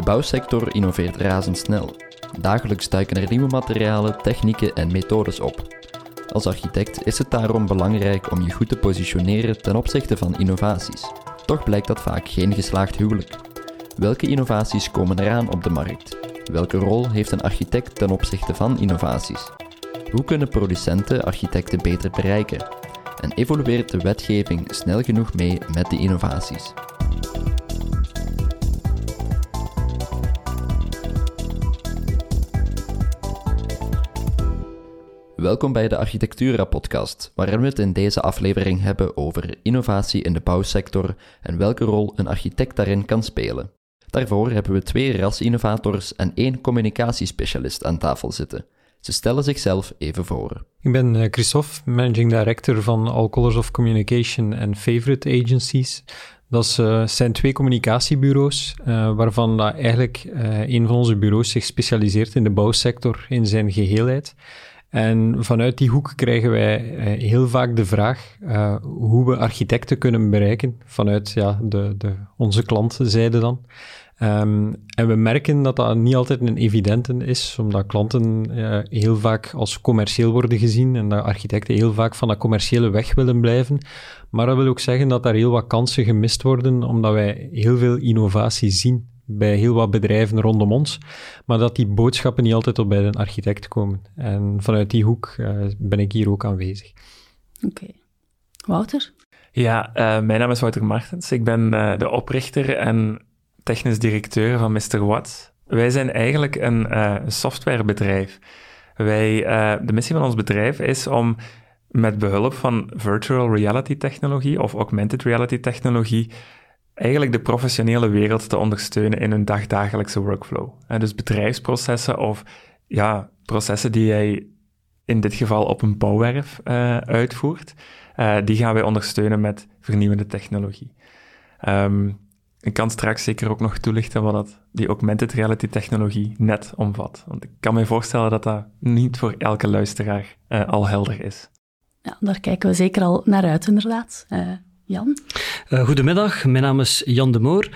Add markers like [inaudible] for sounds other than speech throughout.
De bouwsector innoveert razendsnel. Dagelijks duiken er nieuwe materialen, technieken en methodes op. Als architect is het daarom belangrijk om je goed te positioneren ten opzichte van innovaties. Toch blijkt dat vaak geen geslaagd huwelijk. Welke innovaties komen eraan op de markt? Welke rol heeft een architect ten opzichte van innovaties? Hoe kunnen producenten architecten beter bereiken? En evolueert de wetgeving snel genoeg mee met de innovaties? Welkom bij de Architectura podcast, waarin we het in deze aflevering hebben over innovatie in de bouwsector en welke rol een architect daarin kan spelen. Daarvoor hebben we twee rasinnovators en één communicatiespecialist aan tafel zitten. Ze stellen zichzelf even voor. Ik ben eh, Christophe, managing director van All Colors of Communication en Favorite Agencies. Dat uh, zijn twee communicatiebureaus, uh, waarvan eigenlijk een van onze bureaus zich specialiseert in de bouwsector in zijn geheelheid. En vanuit die hoek krijgen wij heel vaak de vraag hoe we architecten kunnen bereiken, vanuit ja, de, de, onze klantenzijde dan. Um, en we merken dat dat niet altijd een evidente is, omdat klanten uh, heel vaak als commercieel worden gezien en dat architecten heel vaak van dat commerciële weg willen blijven. Maar dat wil ook zeggen dat daar heel wat kansen gemist worden, omdat wij heel veel innovatie zien bij heel wat bedrijven rondom ons, maar dat die boodschappen niet altijd op bij een architect komen. En vanuit die hoek uh, ben ik hier ook aanwezig. Oké. Okay. Wouter? Ja, uh, mijn naam is Wouter Martens. Ik ben de oprichter en technisch directeur van Mr. Watts. Wij zijn eigenlijk een uh, softwarebedrijf. Wij, uh, de missie van ons bedrijf is om met behulp van virtual reality technologie of augmented reality technologie eigenlijk de professionele wereld te ondersteunen in hun dagdagelijkse workflow. En dus bedrijfsprocessen of ja, processen die jij in dit geval op een bouwwerf uh, uitvoert, die gaan wij ondersteunen met vernieuwende technologie. Um, ik kan straks zeker ook nog toelichten wat dat, die augmented reality technologie net omvat. Want ik kan me voorstellen dat dat niet voor elke luisteraar uh, al helder is. Ja, daar kijken we zeker al naar uit, inderdaad. Jan? Uh, goedemiddag, mijn naam is Jan de Moor,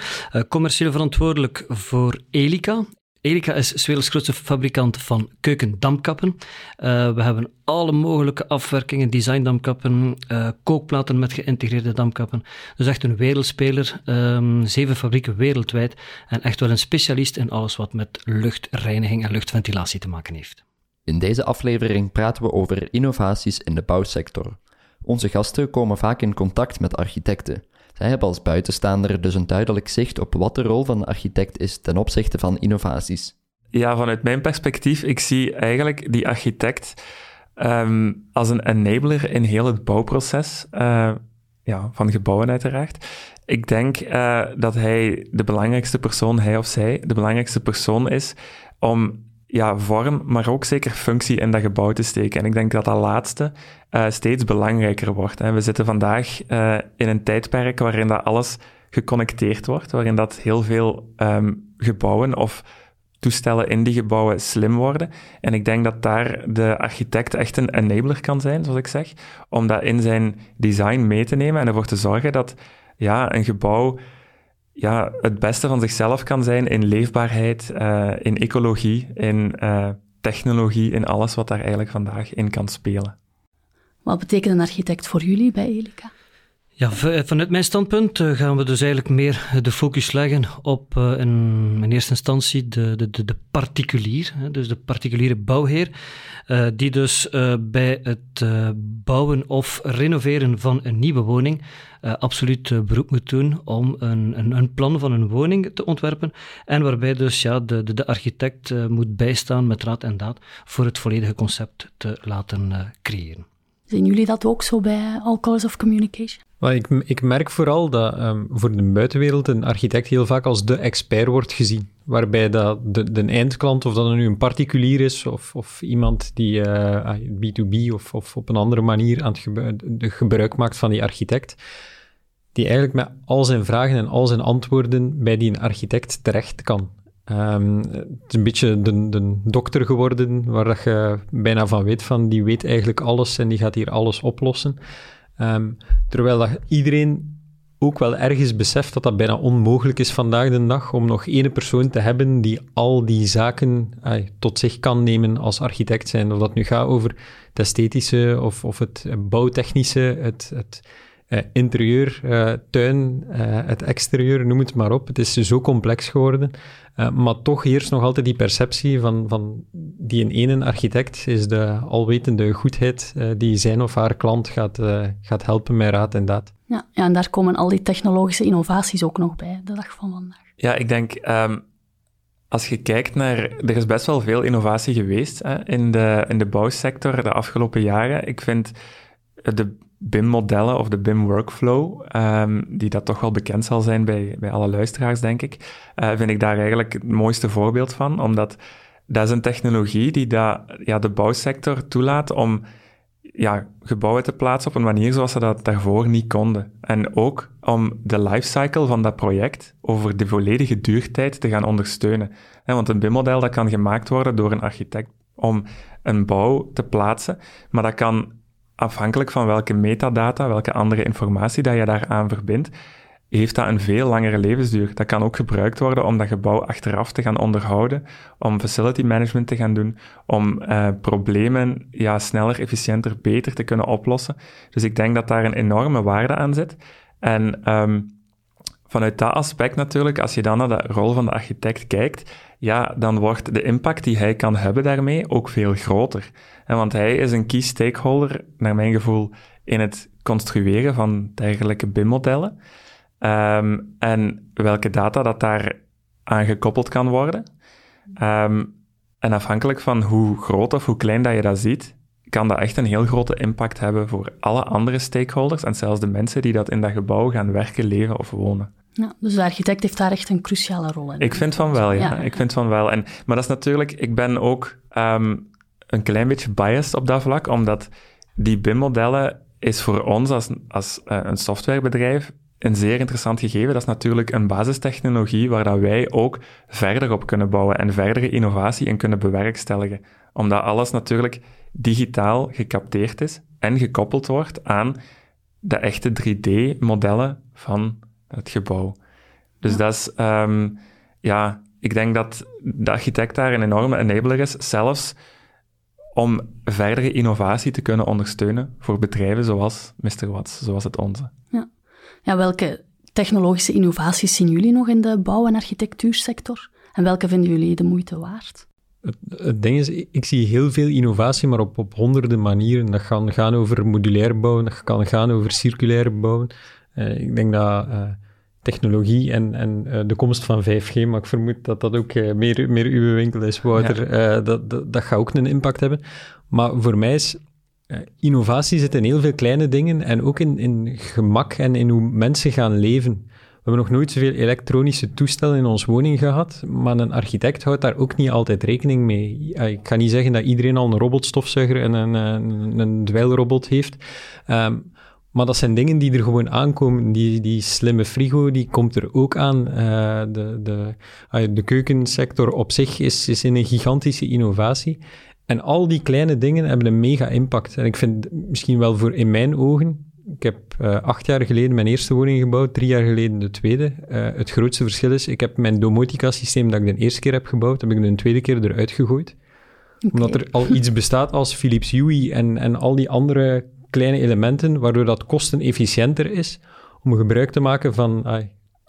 commercieel verantwoordelijk voor Elica. Erika is 's werelds grootste fabrikant van keukendamkappen. Uh, we hebben alle mogelijke afwerkingen, designdamkappen, uh, kookplaten met geïntegreerde damkappen. Dus echt een wereldspeler, um, zeven fabrieken wereldwijd en echt wel een specialist in alles wat met luchtreiniging en luchtventilatie te maken heeft. In deze aflevering praten we over innovaties in de bouwsector. Onze gasten komen vaak in contact met architecten. Zij hebben als buitenstaander dus een duidelijk zicht op wat de rol van de architect is ten opzichte van innovaties. Ja, vanuit mijn perspectief, ik zie eigenlijk die architect um, als een enabler in heel het bouwproces uh, ja, van gebouwen uiteraard. Ik denk uh, dat hij de belangrijkste persoon, hij of zij, de belangrijkste persoon is om ja, vorm, maar ook zeker functie in dat gebouw te steken. En ik denk dat dat laatste uh, steeds belangrijker wordt. Hè. We zitten vandaag uh, in een tijdperk waarin dat alles geconnecteerd wordt, waarin dat heel veel um, gebouwen of toestellen in die gebouwen slim worden. En ik denk dat daar de architect echt een enabler kan zijn, zoals ik zeg, om dat in zijn design mee te nemen en ervoor te zorgen dat ja, een gebouw ja, het beste van zichzelf kan zijn in leefbaarheid, uh, in ecologie, in uh, technologie, in alles wat daar eigenlijk vandaag in kan spelen. Wat betekent een architect voor jullie bij Elica? Ja, vanuit mijn standpunt eh, gaan we dus eigenlijk meer de focus leggen op in, in eerste instantie de, de, de, particulier, dus de particuliere bouwheer, die dus bij het bouwen of renoveren van een nieuwe woning absoluut beroep moet doen om een, een, een, plan van een woning te ontwerpen en waarbij dus ja, de, de, de architect moet bijstaan met raad en daad voor het volledige concept te laten creëren. Zien jullie dat ook zo bij All Colors of Communication? Well, ik, ik, merk vooral dat um, voor de buitenwereld een architect heel vaak als de expert wordt gezien. Waarbij dat de, de eindklant, of dat nu een particulier is of, of iemand die uh, B2B of, of op een andere manier aan het gebruik maakt van die architect, die eigenlijk met al zijn vragen en al zijn antwoorden bij die architect terecht kan. Um, het is een beetje de, dokter geworden, waar dat je bijna van weet van, die weet eigenlijk alles en die gaat hier alles oplossen. Um, terwijl dat iedereen ook wel ergens beseft dat dat bijna onmogelijk is vandaag de dag om nog één persoon te hebben die al die zaken tot zich kan nemen als architect zijn. Of dat nu gaat over het esthetische of, of het bouwtechnische, het, het uh, interieur, uh, tuin, uh, het exterieur, noem het maar op. Het is zo complex geworden. maar toch heerst nog altijd die perceptie van, van die in ene architect is de alwetende goedheid die zijn of haar klant gaat, gaat helpen met raad en daad. Ja, ja, en daar komen al die technologische innovaties ook nog bij, de dag van vandaag. Ja, ik denk, um, als je kijkt naar... Er is best wel veel innovatie geweest hè, in, de, in de bouwsector de afgelopen jaren. Ik vind de BIM-modellen of de BIM-workflow, um, die dat toch wel bekend zal zijn bij, bij alle luisteraars, denk ik, uh, vind ik daar eigenlijk het mooiste voorbeeld van, omdat dat is een technologie die dat, ja, de bouwsector toelaat om ja, gebouwen te plaatsen op een manier zoals ze dat daarvoor niet konden. En ook om de lifecycle van dat project over de volledige duurtijd te gaan ondersteunen. Want een BIM-model dat kan gemaakt worden door een architect om een bouw te plaatsen, maar dat kan afhankelijk van welke metadata, welke andere informatie dat je daaraan verbindt, heeft dat een veel langere levensduur. Dat kan ook gebruikt worden om dat gebouw achteraf te gaan onderhouden, om facility management te gaan doen, om uh, problemen ja, sneller, efficiënter, beter te kunnen oplossen. Dus ik denk dat daar een enorme waarde aan zit. En um, vanuit dat aspect natuurlijk, als je dan naar de rol van de architect kijkt, ja, dan wordt de impact die hij kan hebben daarmee ook veel groter. En want hij is een key stakeholder, naar mijn gevoel, in het construeren van dergelijke BIM-modellen. Um, en welke data dat daar aan gekoppeld kan worden. Um, en afhankelijk van hoe groot of hoe klein dat je dat ziet, kan dat echt een heel grote impact hebben voor alle andere stakeholders en zelfs de mensen die dat in dat gebouw gaan werken, leven of wonen. Ja, dus de architect heeft daar echt een cruciale rol in. Ik vind van wel, ja. Ik vind van wel. En, maar dat is natuurlijk, ik ben ook um, een klein beetje biased op dat vlak, omdat die BIM-modellen is voor ons als, als uh, een softwarebedrijf een zeer interessant gegeven. Dat is natuurlijk een basistechnologie waar dat wij ook verder op kunnen bouwen en verdere innovatie in kunnen bewerkstelligen. Omdat alles natuurlijk digitaal gecapteerd is en gekoppeld wordt aan de echte 3D-modellen van het gebouw. Dus dat is, um, ja, ik denk dat de architect daar een enorme enabler is, zelfs om verdere innovatie te kunnen ondersteunen voor bedrijven zoals Mr. Watts, zoals het onze. Ja. ja, welke technologische innovaties zien jullie nog in de bouw- en architectuursector? En welke vinden jullie de moeite waard? Het, ding is, ik zie heel veel innovatie, maar op, op honderden manieren. Dat kan gaan over modulair bouwen, dat kan gaan over circulair bouwen. Uh, ik denk dat uh, technologie en, en uh, de komst van 5G, maar ik vermoed dat dat ook meer, meer uw winkel is, Wouter. Ja. dat, dat, dat gaat ook een impact hebben. Maar voor mij is innovatie zit in heel veel kleine dingen en ook in, in gemak en in hoe mensen gaan leven. We hebben nog nooit zoveel elektronische toestellen in ons woning gehad, maar een architect houdt daar ook niet altijd rekening mee. Ik ga niet zeggen dat iedereen al een robotstofzuiger en een, een, een dweilrobot heeft, um, maar dat zijn dingen die er gewoon aankomen. Die, die slimme frigo, die komt er ook aan. Uh, de, de, de keukensector op zich is, is in een gigantische innovatie. En al die kleine dingen hebben een mega impact. En ik vind misschien wel voor in mijn ogen ik heb uh, acht jaar geleden mijn eerste woning gebouwd, drie jaar geleden de tweede. Uh, het grootste verschil is, ik heb mijn domotica-systeem dat ik de eerste keer heb gebouwd, heb ik de tweede keer eruit gegooid. Okay. Omdat er al iets bestaat als Philips Hue en, en al die andere kleine elementen, waardoor dat kostenefficiënter is om gebruik te maken van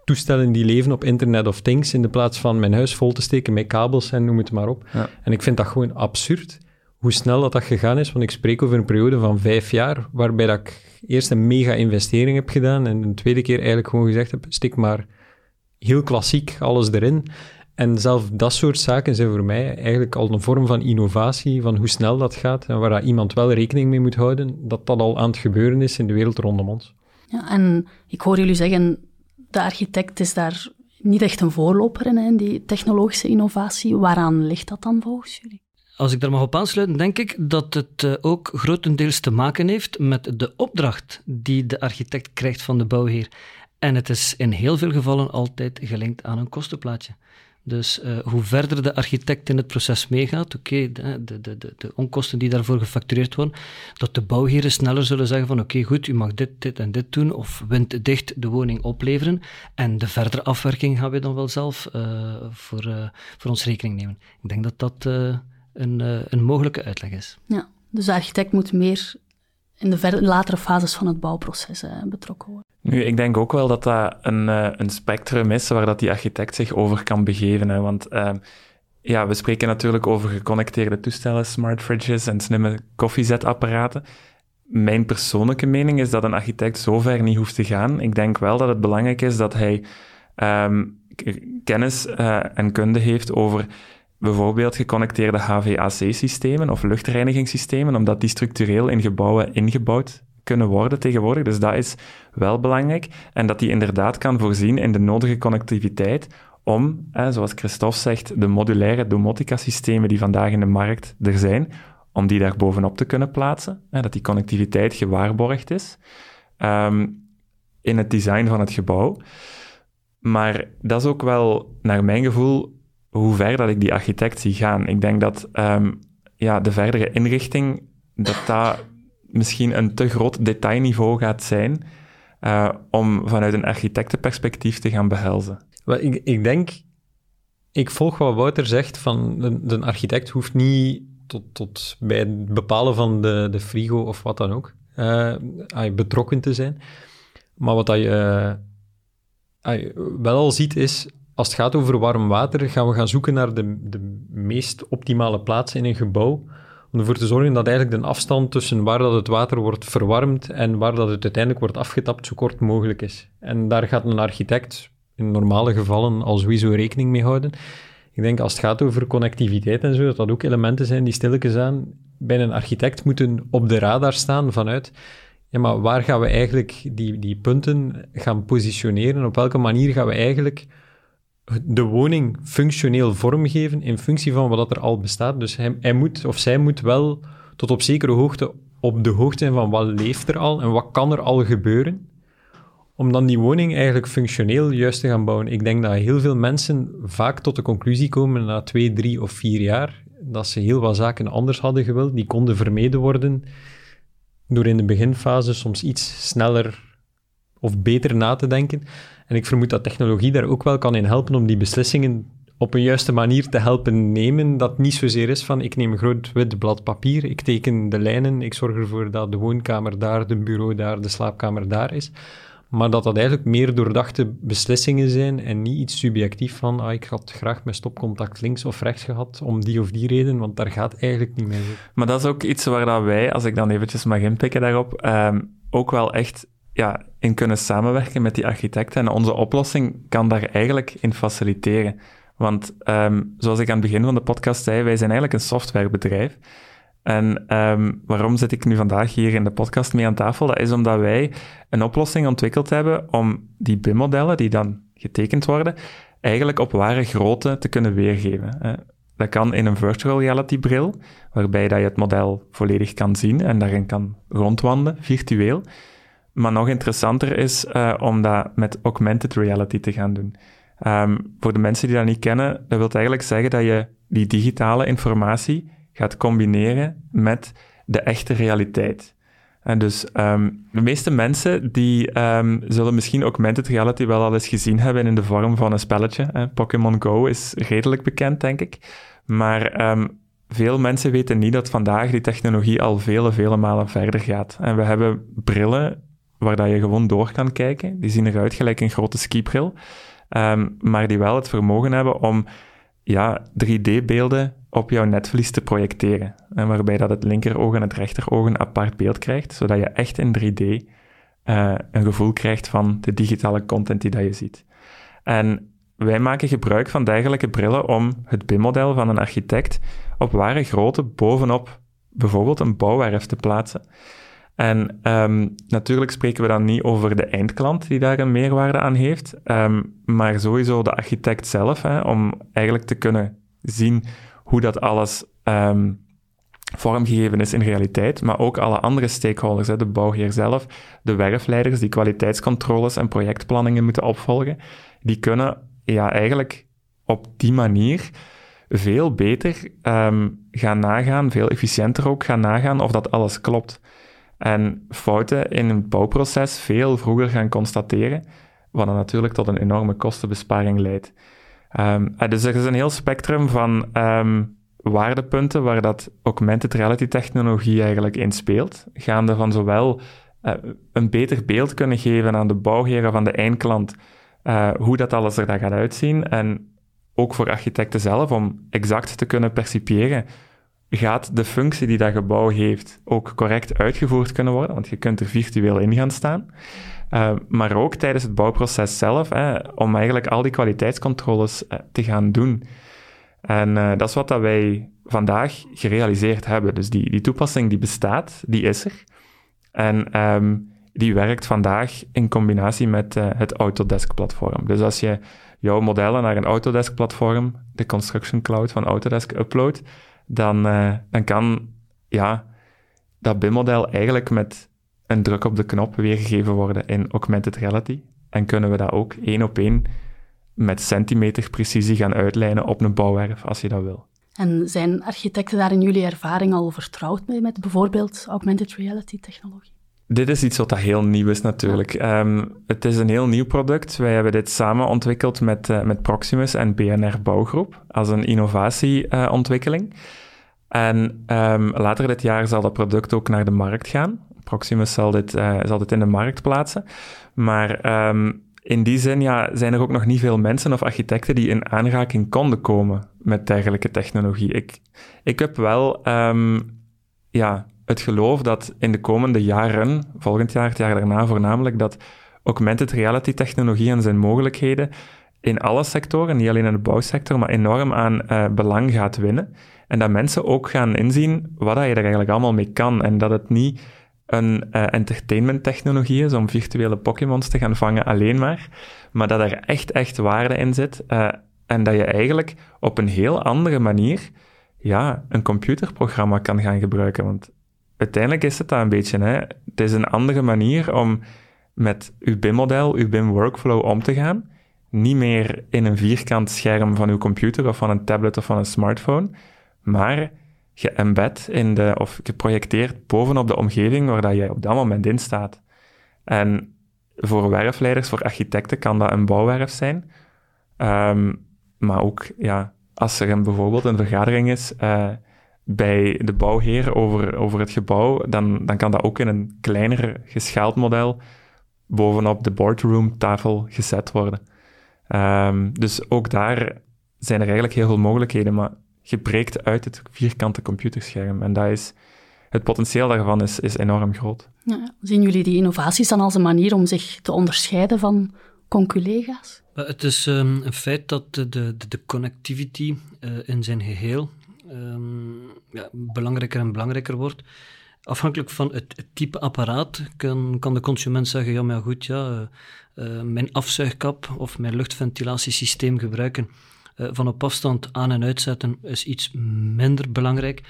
toestellen die leven op Internet of Things, in de plaats van mijn huis vol te steken met kabels en noem het maar op. Ja. En ik vind dat gewoon absurd hoe snel dat, dat gegaan is, want ik spreek over een periode van vijf jaar, waarbij dat ik eerst een mega investering heb gedaan en een tweede keer eigenlijk gewoon gezegd heb, stik maar heel klassiek alles erin. En zelf dat soort zaken zijn voor mij eigenlijk al een vorm van innovatie, van hoe snel dat gaat en waar dat iemand wel rekening mee moet houden, dat dat al aan het gebeuren is in de wereld rondom ons. Ja, en ik hoor jullie zeggen, de architect is daar niet echt een voorloper in, in die technologische innovatie. Waaraan ligt dat dan volgens jullie? Als ik daar mag op aansluiten, denk ik dat het uh, ook grotendeels te maken heeft met de opdracht die de architect krijgt van de bouwheer. En het is in heel veel gevallen altijd gelinkt aan een kostenplaatje. Dus uh, hoe verder de architect in het proces meegaat, oké, de, de, de, de, onkosten die daarvoor gefactureerd worden, dat de bouwheren sneller zullen zeggen van oké, goed, u mag dit, dit en dit doen, of winddicht de woning opleveren. En de verdere afwerking gaan we dan wel zelf uh, voor, uh, voor ons rekening nemen. Ik denk dat dat een, een mogelijke uitleg is. Ja, dus de architect moet meer in de latere fases van het bouwproces betrokken worden. Nu, ik denk ook wel dat dat een, uh, een spectrum is waar dat die architect zich over kan begeven. Hè, want uh, ja, we spreken natuurlijk over geconnecteerde toestellen, smart fridges en slimme koffiezetapparaten. Mijn persoonlijke mening is dat een architect zo ver niet hoeft te gaan. Ik denk wel dat het belangrijk is dat hij um, kennis uh, en kunde heeft over bijvoorbeeld geconnecteerde HVAC-systemen of luchtreinigingssystemen, omdat die structureel in gebouwen ingebouwd kunnen worden tegenwoordig. Dus dat is wel belangrijk. En dat die inderdaad kan voorzien in de nodige connectiviteit om, zoals Christophe zegt, de modulaire domotica-systemen die vandaag in de markt er zijn, om die daar bovenop te kunnen plaatsen. Dat die connectiviteit gewaarborgd is um, in het design van het gebouw. Maar dat is ook wel, naar mijn gevoel, hoe ver dat ik die architect zie gaan. Ik denk dat um, ja, de verdere inrichting, dat dat misschien een te groot detailniveau gaat zijn uh, om vanuit een architectenperspectief te gaan behelzen. Ik, ik denk, ik volg wat Wouter zegt, van de, architect hoeft niet tot, tot bij het bepalen van de, de frigo of wat dan ook uh, betrokken te zijn. Maar wat je uh, wel al ziet is, als het gaat over warm water, gaan we gaan zoeken naar de, de meest optimale plaats in een gebouw om ervoor te zorgen dat eigenlijk de afstand tussen waar dat het water wordt verwarmd en waar dat het uiteindelijk wordt afgetapt zo kort mogelijk is. En daar gaat een architect in normale gevallen al sowieso rekening mee houden. Ik denk als het gaat over connectiviteit en zo, dat dat ook elementen zijn die stilletjes aan bij een architect moeten op de radar staan vanuit ja, maar waar gaan we eigenlijk die, die punten gaan positioneren? Op welke manier gaan we eigenlijk de woning functioneel vormgeven in functie van wat er al bestaat. Dus hij, moet of zij moet wel tot op zekere hoogte op de hoogte zijn van wat leeft er al en wat kan er al gebeuren, om dan die woning eigenlijk functioneel juist te gaan bouwen. Ik denk dat heel veel mensen vaak tot de conclusie komen na twee, drie of vier jaar dat ze heel wat zaken anders hadden gewild, die konden vermeden worden door in de beginfase soms iets sneller of beter na te denken. En ik vermoed dat technologie daar ook wel kan in helpen om die beslissingen op een juiste manier te helpen nemen. Dat niet zozeer is van ik neem een groot wit blad papier, ik teken de lijnen, ik zorg ervoor dat de woonkamer daar, de bureau daar, de slaapkamer daar is. Maar dat dat eigenlijk meer doordachte beslissingen zijn en niet iets subjectief van ah, ik had graag mijn stopcontact links of rechts gehad om die of die reden, want daar gaat eigenlijk niet mee. Maar dat is ook iets waar dat wij, als ik dan eventjes mag inpikken daarop, ehm, ook wel echt ja, in kunnen samenwerken met die architecten. En onze oplossing kan daar eigenlijk in faciliteren. Want um, zoals ik aan het begin van de podcast zei, wij zijn eigenlijk een softwarebedrijf. En um, waarom zit ik nu vandaag hier in de podcast mee aan tafel? Dat is omdat wij een oplossing ontwikkeld hebben om die BIM-modellen, die dan getekend worden, eigenlijk op ware grootte te kunnen weergeven. Dat kan in een virtual reality bril, waarbij dat je het model volledig kan zien en daarin kan rondwandelen, virtueel. Maar nog interessanter is uh, om dat met augmented reality te gaan doen. Um, voor de mensen die dat niet kennen, dat wil eigenlijk zeggen dat je die digitale informatie gaat combineren met de echte realiteit. En dus um, de meeste mensen die um, zullen misschien augmented reality wel al eens gezien hebben in de vorm van een spelletje. Pokémon Go is redelijk bekend, denk ik. Maar veel mensen weten niet dat vandaag die technologie al vele, vele malen verder gaat. En we hebben brillen waar dat je gewoon door kan kijken. Die zien eruit gelijk een grote skibril, um, maar die wel het vermogen hebben om ja, 3D-beelden op jouw netvlies te projecteren. En waarbij dat het linkeroog en het rechteroog een apart beeld krijgt, zodat je echt in 3D uh, eh, een gevoel krijgt van de digitale content die dat je ziet. En wij maken gebruik van dergelijke brillen om het BIM-model van een architect op ware grootte bovenop bijvoorbeeld een bouwwerf te plaatsen. En um, natuurlijk spreken we dan niet over de eindklant die daar een meerwaarde aan heeft, um, maar sowieso de architect zelf, hè, om eigenlijk te kunnen zien hoe dat alles um, vormgegeven is in realiteit, maar ook alle andere stakeholders, hè, de bouwheer zelf, de werfleiders die kwaliteitscontroles en projectplanningen moeten opvolgen, die kunnen ja, eigenlijk op die manier veel beter gaan nagaan, veel efficiënter ook gaan nagaan of dat alles klopt. En fouten in een bouwproces veel vroeger gaan constateren, wat dan natuurlijk tot een enorme kostenbesparing leidt. Um, dus er is een heel spectrum van um, waardepunten waar dat augmented reality technologie eigenlijk in speelt, gaande van zowel uh, een beter beeld kunnen geven aan de bouwheren van de eindklant, uh, hoe dat alles er dan gaat uitzien, en ook voor architecten zelf om exact te kunnen percipiëren gaat de functie die dat gebouw heeft ook correct uitgevoerd kunnen worden, want je kunt er virtueel in gaan staan. Uh, maar ook tijdens het bouwproces zelf, hè, om eigenlijk al die kwaliteitscontroles uh, te gaan doen. En uh, dat is wat dat wij vandaag gerealiseerd hebben. Dus die, die toepassing die bestaat, die is er. En um, die werkt vandaag in combinatie met het Autodesk-platform. Dus als je jouw modellen naar een Autodesk-platform, de Construction Cloud van Autodesk, uploadt, dan, uh, dan kan ja, dat BIM-model eigenlijk met een druk op de knop weergegeven worden in augmented reality. En kunnen we dat ook één op één met centimeter precisie gaan uitlijnen op een bouwwerf, als je dat wil. En zijn architecten daar in jullie ervaring al vertrouwd mee met bijvoorbeeld augmented reality technologie? Dit is iets wat dat heel nieuw is natuurlijk. Um, het is een heel nieuw product. Wij hebben dit samen ontwikkeld met, uh, met Proximus en BNR Bouwgroep als een innovatieontwikkeling. Uh, en um, later dit jaar zal dat product ook naar de markt gaan. Proximus zal dit, uh, zal dit in de markt plaatsen. Maar um, in die zin ja, zijn er ook nog niet veel mensen of architecten die in aanraking konden komen met dergelijke technologie. Ik, ik heb wel ja, het geloof dat in de komende jaren, volgend jaar, het jaar daarna voornamelijk, dat augmented reality technologie en zijn mogelijkheden in alle sectoren, niet alleen in de bouwsector, maar enorm aan uh, belang gaat winnen. En dat mensen ook gaan inzien wat je er eigenlijk allemaal mee kan. En dat het niet een uh, entertainment technologie is om virtuele Pokémons te gaan vangen alleen maar, maar dat er echt, echt waarde in zit. Uh, en dat je eigenlijk op een heel andere manier ja, een computerprogramma kan gaan gebruiken. Want uiteindelijk is het dat een beetje. Hè? Het is een andere manier om met uw BIM-model, uw BIM-workflow om te gaan. Niet meer in een vierkant scherm van uw computer of van een tablet of van een smartphone, maar geembed in de, of geprojecteerd bovenop de omgeving waar dat jij op dat moment in staat. En voor werfleiders, voor architecten kan dat een bouwwerf zijn. Um, maar ook, ja, als er bijvoorbeeld een vergadering is, uh, bij de bouwheer over, over het gebouw, dan, dan kan dat ook in een kleiner geschaald model bovenop de boardroom-tafel gezet worden. Um, dus ook daar zijn er eigenlijk heel veel mogelijkheden, maar je breekt uit het vierkante computerscherm. En dat is, het potentieel daarvan is, is enorm groot. Ja, zien jullie die innovaties dan als een manier om zich te onderscheiden van conculega's? Het is um, een feit dat de, de, de connectivity uh, in zijn geheel um, ja, belangrijker en belangrijker wordt. Afhankelijk van het, type apparaat kan, kan de consument zeggen, ja maar goed, ja, uh, mijn afzuigkap of mijn luchtventilatiesysteem gebruiken uh, van op afstand aan en uitzetten is iets minder belangrijk.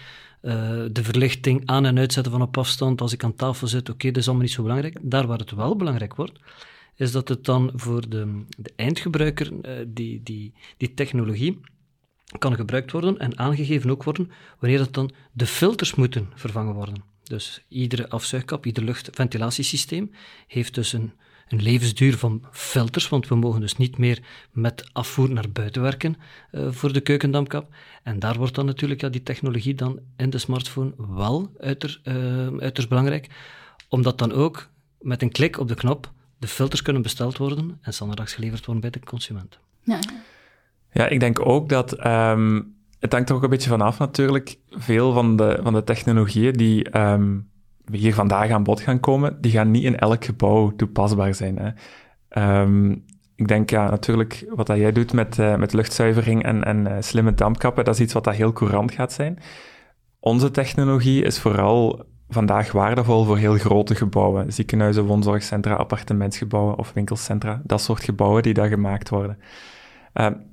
de verlichting aan en uitzetten van op afstand als ik aan tafel zit, oké, dat is allemaal niet zo belangrijk. Daar waar het wel belangrijk wordt, is dat het dan voor de, de eindgebruiker die, die, die technologie kan gebruikt worden en aangegeven ook worden wanneer dat dan de filters moeten vervangen worden. Dus iedere afzuigkap, ieder luchtventilatiesysteem heeft dus een, een levensduur van filters, want we mogen dus niet meer met afvoer naar buiten werken uh, voor de keukendamkap. En daar wordt dan natuurlijk ja, die technologie dan in de smartphone wel uiter, uh, uiterst belangrijk, omdat dan ook met een klik op de knop de filters kunnen besteld worden en standaards geleverd worden bij de consument. Ja. Ja, ik denk ook dat um, het hangt er ook een beetje vanaf natuurlijk. Veel van de, van de technologieën die um, hier vandaag aan bod gaan komen, die gaan niet in elk gebouw toepasbaar zijn. Hè. Um, ik denk ja, natuurlijk wat dat jij doet met, uh, met luchtzuivering en, en uh, slimme dampkappen, dat is iets wat dat heel courant gaat zijn. Onze technologie is vooral vandaag waardevol voor heel grote gebouwen. Ziekenhuizen, woonzorgcentra, appartementsgebouwen of winkelcentra. Dat soort gebouwen die daar gemaakt worden.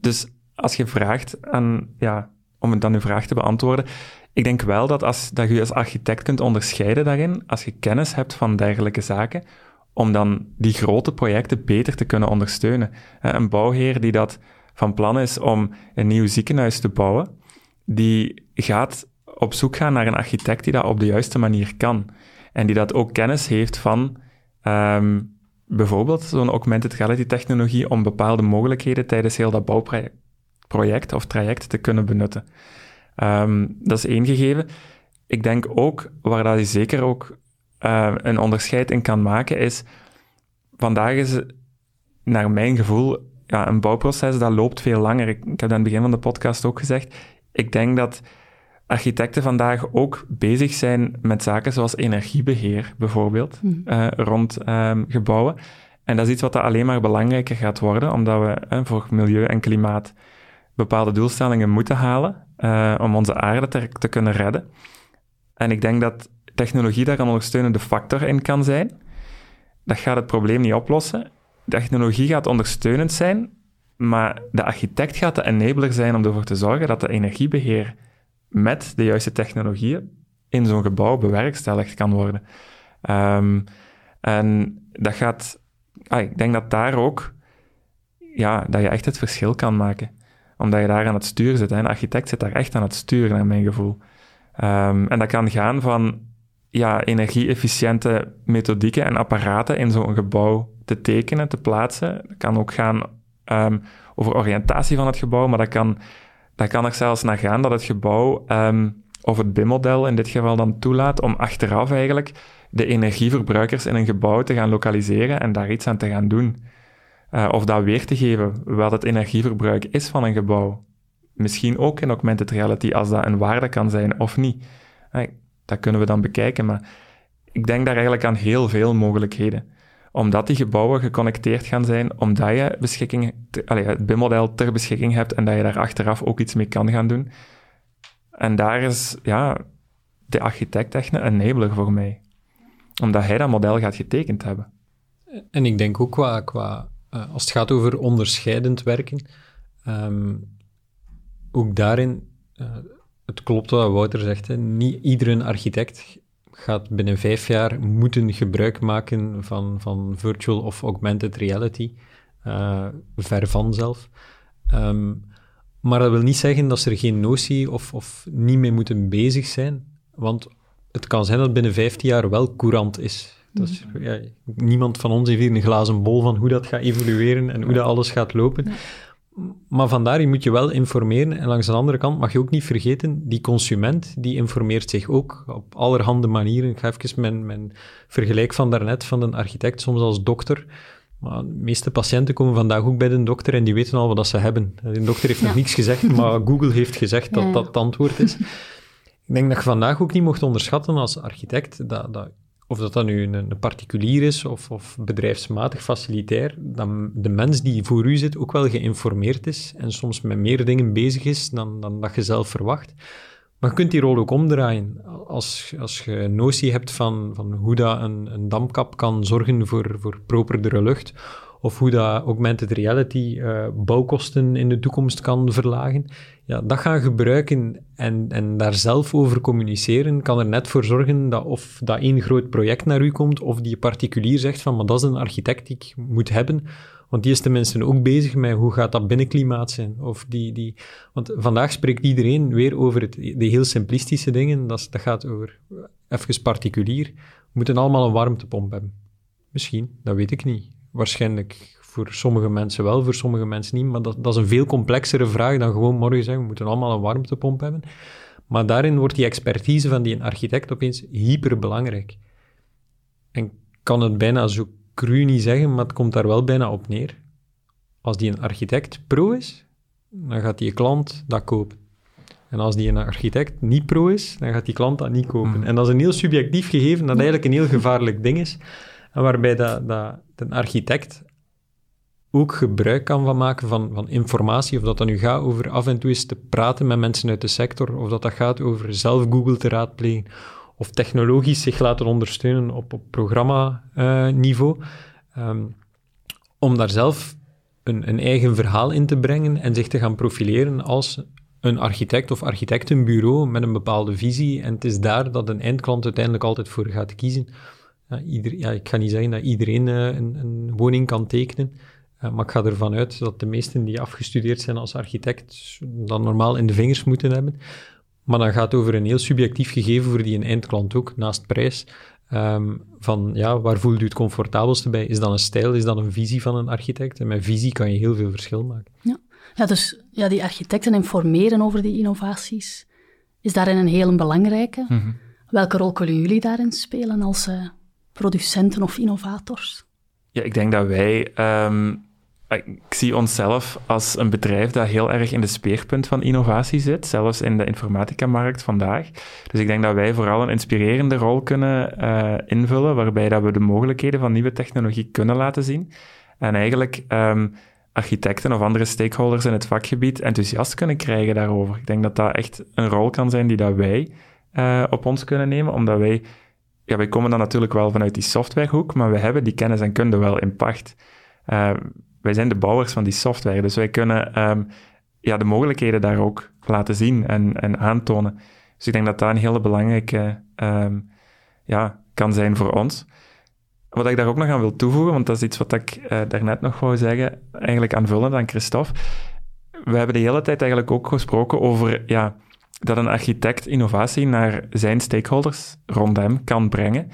Dus als je vraagt aan, ja, om dan uw vraag te beantwoorden, ik denk wel dat, als, dat je als architect kunt onderscheiden daarin, als je kennis hebt van dergelijke zaken, om dan die grote projecten beter te kunnen ondersteunen. Een bouwheer die dat van plan is om een nieuw ziekenhuis te bouwen, die gaat op zoek gaan naar een architect die dat op de juiste manier kan. En die dat ook kennis heeft van ehm, bijvoorbeeld zo'n augmented reality technologie om bepaalde mogelijkheden tijdens heel dat bouwproject of traject te kunnen benutten. Ehm, dat is één gegeven. Ik denk ook, waar dat je zeker ook uh, een onderscheid in kan maken, is vandaag is, naar mijn gevoel, ja, een bouwproces dat loopt veel langer. Ik, ik heb dat aan het begin van de podcast ook gezegd. Ik denk dat architecten vandaag ook bezig zijn met zaken zoals energiebeheer, bijvoorbeeld, uh, rond um, gebouwen. En dat is iets wat alleen maar belangrijker gaat worden, omdat we uh, voor milieu en klimaat bepaalde doelstellingen moeten halen uh, om onze aarde te, kunnen redden. En ik denk dat technologie daar een ondersteunende factor in kan zijn. Dat gaat het probleem niet oplossen. Technologie gaat ondersteunend zijn, maar de architect gaat de enabler zijn om ervoor te zorgen dat de energiebeheer met de juiste technologieën in zo'n gebouw bewerkstelligd kan worden. Um, en dat gaat, ah, ik denk dat daar ook, ja, dat je echt het verschil kan maken. Omdat je daar aan het stuur zit. Hè. Een architect zit daar echt aan het stuur, naar mijn gevoel. Um, en dat kan gaan van ja, energie-efficiënte methodieken en apparaten in zo'n gebouw te tekenen, te plaatsen. Dat kan ook gaan um, over oriëntatie van het gebouw, maar dat kan dat kan er zelfs naar gaan dat het gebouw, um, of het BIM-model in dit geval dan toelaat, om achteraf eigenlijk de energieverbruikers in een gebouw te gaan lokaliseren en daar iets aan te gaan doen. Uh, of dat weer te geven, wat het energieverbruik is van een gebouw. Misschien ook in augmented reality, als dat een waarde kan zijn of niet. Uh, dat kunnen we dan bekijken, maar ik denk daar eigenlijk aan heel veel mogelijkheden omdat die gebouwen geconnecteerd gaan zijn, omdat je beschikking, allez, het BIM-model ter beschikking hebt en dat je daar achteraf ook iets mee kan gaan doen. En daar is ja, de architect echt een enabler voor mij. Omdat hij dat model gaat getekend hebben. En ik denk ook qua, qua uh, als het gaat over onderscheidend werken, um, ook daarin, uh, het klopt wat Wouter zegt, hè, niet iedere architect gaat binnen vijf jaar moeten gebruik maken van, van virtual of augmented reality. Uh, ver van zelf. Um, maar dat wil niet zeggen dat ze er geen notie of, of niet mee moeten bezig zijn. Want het kan zijn dat binnen 15 jaar wel courant is. Dat is ja, niemand van ons heeft hier een glazen bol van hoe dat gaat evolueren en hoe dat alles gaat lopen. Maar vandaar, je moet je wel informeren. En langs de andere kant mag je ook niet vergeten, die consument, die informeert zich ook op allerhande manieren. Ik ga even mijn, mijn vergelijk van daarnet van een architect, soms als dokter. Maar de meeste patiënten komen vandaag ook bij de dokter en die weten al wat ze hebben. De dokter heeft nog niets gezegd, maar [laughs] Google heeft gezegd dat dat het antwoord is. Ik denk dat je vandaag ook niet mocht onderschatten als architect dat, dat of dat dat nu een, een particulier is of, of, bedrijfsmatig facilitair, dat de mens die voor u zit ook wel geïnformeerd is en soms met meer dingen bezig is dan, dan dat je zelf verwacht. Maar je kunt die rol ook omdraaien. Als, als je een notie hebt van, van hoe dat een, een dampkap kan zorgen voor, voor properdere lucht, of hoe dat augmented reality uh, bouwkosten in de toekomst kan verlagen, ja, dat gaan gebruiken en, en daar zelf over communiceren, kan er net voor zorgen dat of dat één groot project naar u komt, of die particulier zegt van, maar dat is een architect die ik moet hebben, want die is tenminste ook bezig met hoe gaat dat binnenklimaat zijn. Of die, die, want vandaag spreekt iedereen weer over het, de heel simplistische dingen, dat, dat gaat over, even particulier, we moeten allemaal een warmtepomp hebben. Misschien, dat weet ik niet. Waarschijnlijk voor sommige mensen wel, voor sommige mensen niet. Maar dat, dat is een veel complexere vraag dan gewoon morgen zeggen, we moeten allemaal een warmtepomp hebben. Maar daarin wordt die expertise van die architect opeens hyperbelangrijk. En ik kan het bijna zo cru niet zeggen, maar het komt daar wel bijna op neer. Als die een architect pro is, dan gaat die klant dat kopen. En als die een architect niet pro is, dan gaat die klant dat niet kopen. Hmm. En dat is een heel subjectief gegeven, dat eigenlijk een heel gevaarlijk ding is. Waarbij dat, dat een architect ook gebruik kan van maken van, van informatie, of dat dan nu gaat over af en toe eens te praten met mensen uit de sector, of dat dat gaat over zelf Google te raadplegen, of technologisch zich laten ondersteunen op, op programma-niveau, um, om daar zelf een, een eigen verhaal in te brengen en zich te gaan profileren als een architect of architectenbureau met een bepaalde visie. En het is daar dat een eindklant uiteindelijk altijd voor gaat kiezen. Ja, ieder, ja, ik ga niet zeggen dat iedereen uh, een, een, woning kan tekenen, maar ik ga ervan uit dat de meesten die afgestudeerd zijn als architect dan normaal in de vingers moeten hebben. Maar dan gaat het over een heel subjectief gegeven voor die een eindklant ook, naast prijs. Ehm, van ja, waar voelt u het comfortabelste bij? Is dat een stijl? Is dat een visie van een architect? En met visie kan je heel veel verschil maken. Ja, ja dus ja, die architecten informeren over die innovaties is daarin een heel belangrijke. Mhm. Welke rol kunnen jullie daarin spelen als uh, producenten of innovators? Ja, ik denk dat wij ehm, ik zie onszelf als een bedrijf dat heel erg in de speerpunt van innovatie zit, zelfs in de informatica-markt vandaag. Dus ik denk dat wij vooral een inspirerende rol kunnen uh, invullen, waarbij dat we de mogelijkheden van nieuwe technologie kunnen laten zien. En eigenlijk um, architecten of andere stakeholders in het vakgebied enthousiast kunnen krijgen daarover. Ik denk dat dat echt een rol kan zijn die dat wij uh, op ons kunnen nemen, omdat wij, ja, wij komen dan natuurlijk wel vanuit die softwarehoek, maar we hebben die kennis en kunde wel in pacht. Uh, wij zijn de bouwers van die software, dus wij kunnen um, ja, de mogelijkheden daar ook laten zien en, en aantonen. Dus ik denk dat dat een hele belangrijke um, ja, kan zijn voor ons. Wat ik daar ook nog aan wil toevoegen, want dat is iets wat ik uh, daarnet nog wou zeggen, eigenlijk aanvullend aan Christophe. We hebben de hele tijd eigenlijk ook gesproken over ja, dat een architect innovatie naar zijn stakeholders rond hem kan brengen.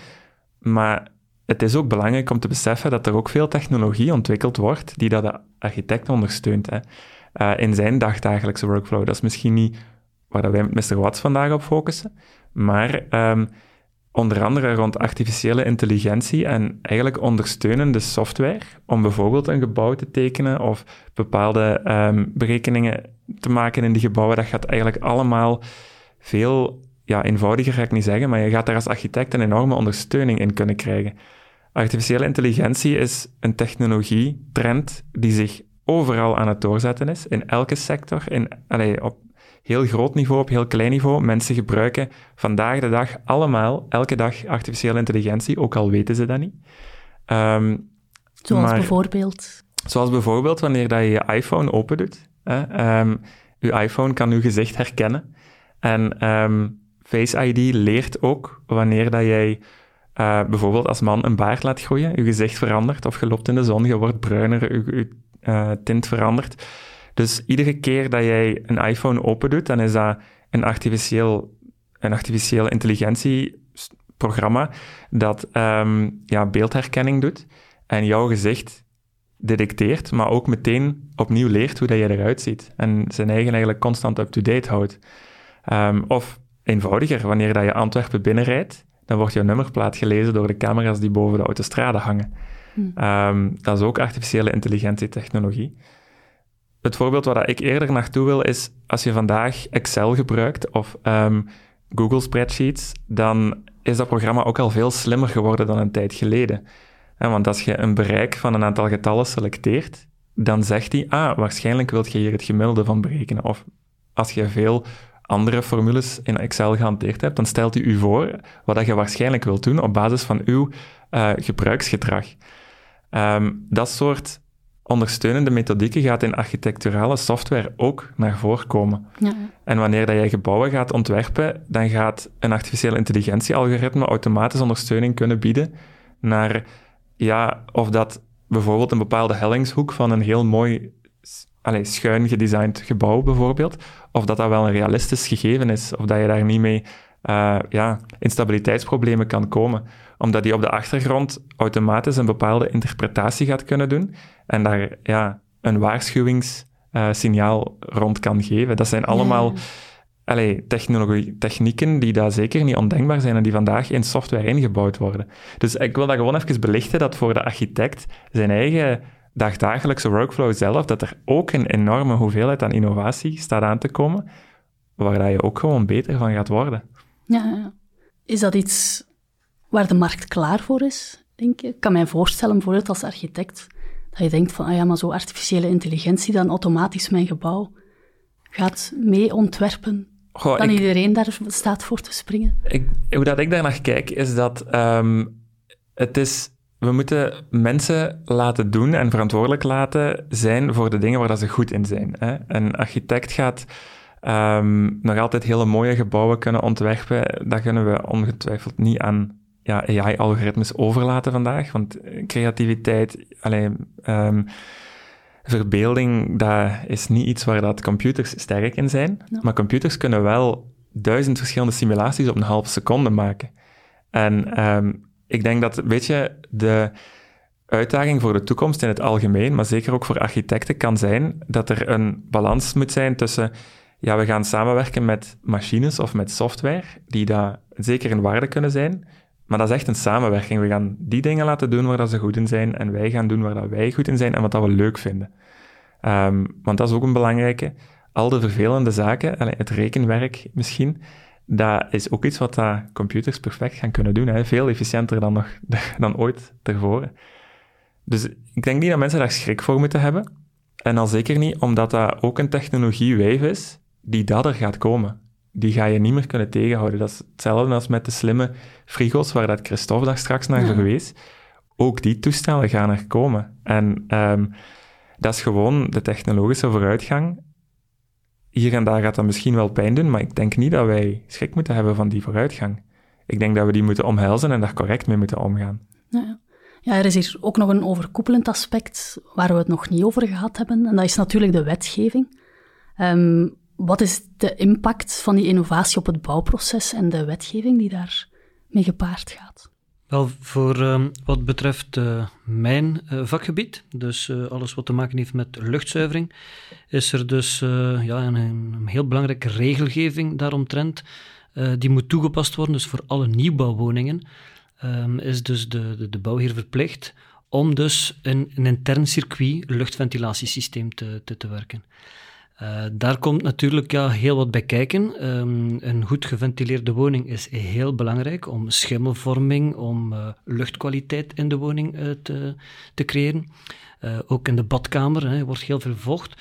Maar het is ook belangrijk om te beseffen dat er ook veel technologie ontwikkeld wordt die dat de architect ondersteunt hè. Uh, in zijn dagdagelijkse workflow. Dat is misschien niet waar wij met Mr. Watts vandaag op focussen, maar um, onder andere rond artificiële intelligentie en eigenlijk ondersteunende software om bijvoorbeeld een gebouw te tekenen of bepaalde um, berekeningen te maken in die gebouwen. Dat gaat eigenlijk allemaal veel ja, eenvoudiger, ga ik niet zeggen, maar je gaat daar als architect een enorme ondersteuning in kunnen krijgen. Artificiële intelligentie is een technologietrend die zich overal aan het doorzetten is, in elke sector, in, op heel groot niveau, op heel klein niveau. Mensen gebruiken vandaag de dag allemaal, elke dag, artificiële intelligentie, ook al weten ze dat niet. Um, zoals bijvoorbeeld? Zoals bijvoorbeeld wanneer dat je je iPhone open doet. Hè, um, je iPhone kan uw gezicht herkennen. En um, Face ID leert ook wanneer dat jij uh, bijvoorbeeld als man een baard laat groeien, je gezicht verandert, of je loopt in de zon, je wordt bruiner, je, je uh, tint verandert. Dus iedere keer dat jij een iPhone open doet, dan is dat een artificieel, een artificiële intelligentieprogramma dat um, ja, beeldherkenning doet en jouw gezicht detecteert, maar ook meteen opnieuw leert hoe dat je eruit ziet en zijn eigen eigenlijk constant up-to-date houdt. Um, of eenvoudiger, wanneer dat je Antwerpen binnenrijdt, dan wordt jouw nummerplaat gelezen door de camera's die boven de autostrade hangen. Hmm. Um, dat is ook artificiële intelligentietechnologie. Het voorbeeld waar ik eerder naartoe wil is, als je vandaag Excel gebruikt of um, Google Spreadsheets, dan is dat programma ook al veel slimmer geworden dan een tijd geleden. want als je een bereik van een aantal getallen selecteert, dan zegt hij, ah, waarschijnlijk wilt je hier het gemiddelde van berekenen. Of als je veel andere formules in Excel gehanteerd hebt, dan stelt hij u voor wat je waarschijnlijk wilt doen op basis van uw uh, gebruiksgedrag. Um, dat soort ondersteunende methodieken gaat in architecturale software ook naar voren komen. Ja. En wanneer dat jij gebouwen gaat ontwerpen, dan gaat een artificiële intelligentie-algoritme automatisch ondersteuning kunnen bieden naar ja, of dat bijvoorbeeld een bepaalde hellingshoek van een heel mooi allez, schuin gedesigned gebouw bijvoorbeeld, of dat dat wel een realistisch gegeven is, of dat je daar niet mee uh, ja, instabiliteitsproblemen kan komen. Omdat die op de achtergrond automatisch een bepaalde interpretatie gaat kunnen doen en daar ja, een waarschuwingssignaal rond kan geven. Dat zijn allemaal ja. technologie, technieken die daar zeker niet ondenkbaar zijn en die vandaag in software ingebouwd worden. Dus ik wil dat gewoon even belichten dat voor de architect zijn eigen dagdagelijkse workflow zelf, dat er ook een enorme hoeveelheid aan innovatie staat aan te komen, waar je ook gewoon beter van gaat worden. Ja, is dat iets waar de markt klaar voor is, denk je? Ik kan mij voorstellen, bijvoorbeeld als architect, dat je denkt van, ah ja, maar zo artificiële intelligentie dan automatisch mijn gebouw gaat mee ontwerpen. Goh, dan iedereen daar staat voor te springen. Ik, hoe dat ik daar naar kijk, is dat um, het is we moeten mensen laten doen en verantwoordelijk laten zijn voor de dingen waar dat ze goed in zijn. Hè? Een architect gaat um, nog altijd hele mooie gebouwen kunnen ontwerpen. Dat kunnen we ongetwijfeld niet aan ja, AI-algoritmes overlaten vandaag, want creativiteit, alleen, um, verbeelding, dat is niet iets waar dat computers sterk in zijn. Maar computers kunnen wel duizend verschillende simulaties op een halve seconde maken. En ehm, ik denk dat, weet je, de uitdaging voor de toekomst in het algemeen, maar zeker ook voor architecten, kan zijn dat er een balans moet zijn tussen, ja, we gaan samenwerken met machines of met software, die daar zeker in waarde kunnen zijn, maar dat is echt een samenwerking. We gaan die dingen laten doen waar dat ze goed in zijn en wij gaan doen waar dat wij goed in zijn en wat dat we leuk vinden. Um, want dat is ook een belangrijke. Al de vervelende zaken, het rekenwerk misschien, dat is ook iets wat dat computers perfect gaan kunnen doen. Hè. Veel efficiënter dan, nog, [laughs] dan ooit tevoren. Dus ik denk niet dat mensen daar schrik voor moeten hebben. En al zeker niet omdat dat ook een technologie-wave is die dat er gaat komen. Die ga je niet meer kunnen tegenhouden. Dat is hetzelfde als met de slimme frigo's, waar dat Christophe daar straks naar ja. geweest. Ook die toestellen gaan er komen. En um, dat is gewoon de technologische vooruitgang. Hier en daar gaat dat misschien wel pijn doen, maar ik denk niet dat wij schrik moeten hebben van die vooruitgang. Ik denk dat we die moeten omhelzen en daar correct mee moeten omgaan. Ja, ja, er is hier ook nog een overkoepelend aspect waar we het nog niet over gehad hebben, en dat is natuurlijk de wetgeving. Um, wat is de impact van die innovatie op het bouwproces en de wetgeving die daarmee gepaard gaat? Wel, voor uh, wat betreft uh, mijn uh, vakgebied, dus alles wat te maken heeft met luchtzuivering, is er dus ja, een, heel belangrijke regelgeving daaromtrent. die moet toegepast worden, dus voor alle nieuwbouwwoningen um, is dus de, de, de, bouwheer verplicht om dus een, een intern circuit luchtventilatiesysteem te, te, te werken. Uh, daar komt natuurlijk ja, heel wat bij kijken. Um, een goed geventileerde woning is heel belangrijk om schimmelvorming, om uh, luchtkwaliteit in de woning uh, te, te creëren. ook in de badkamer hè, wordt heel veel vocht.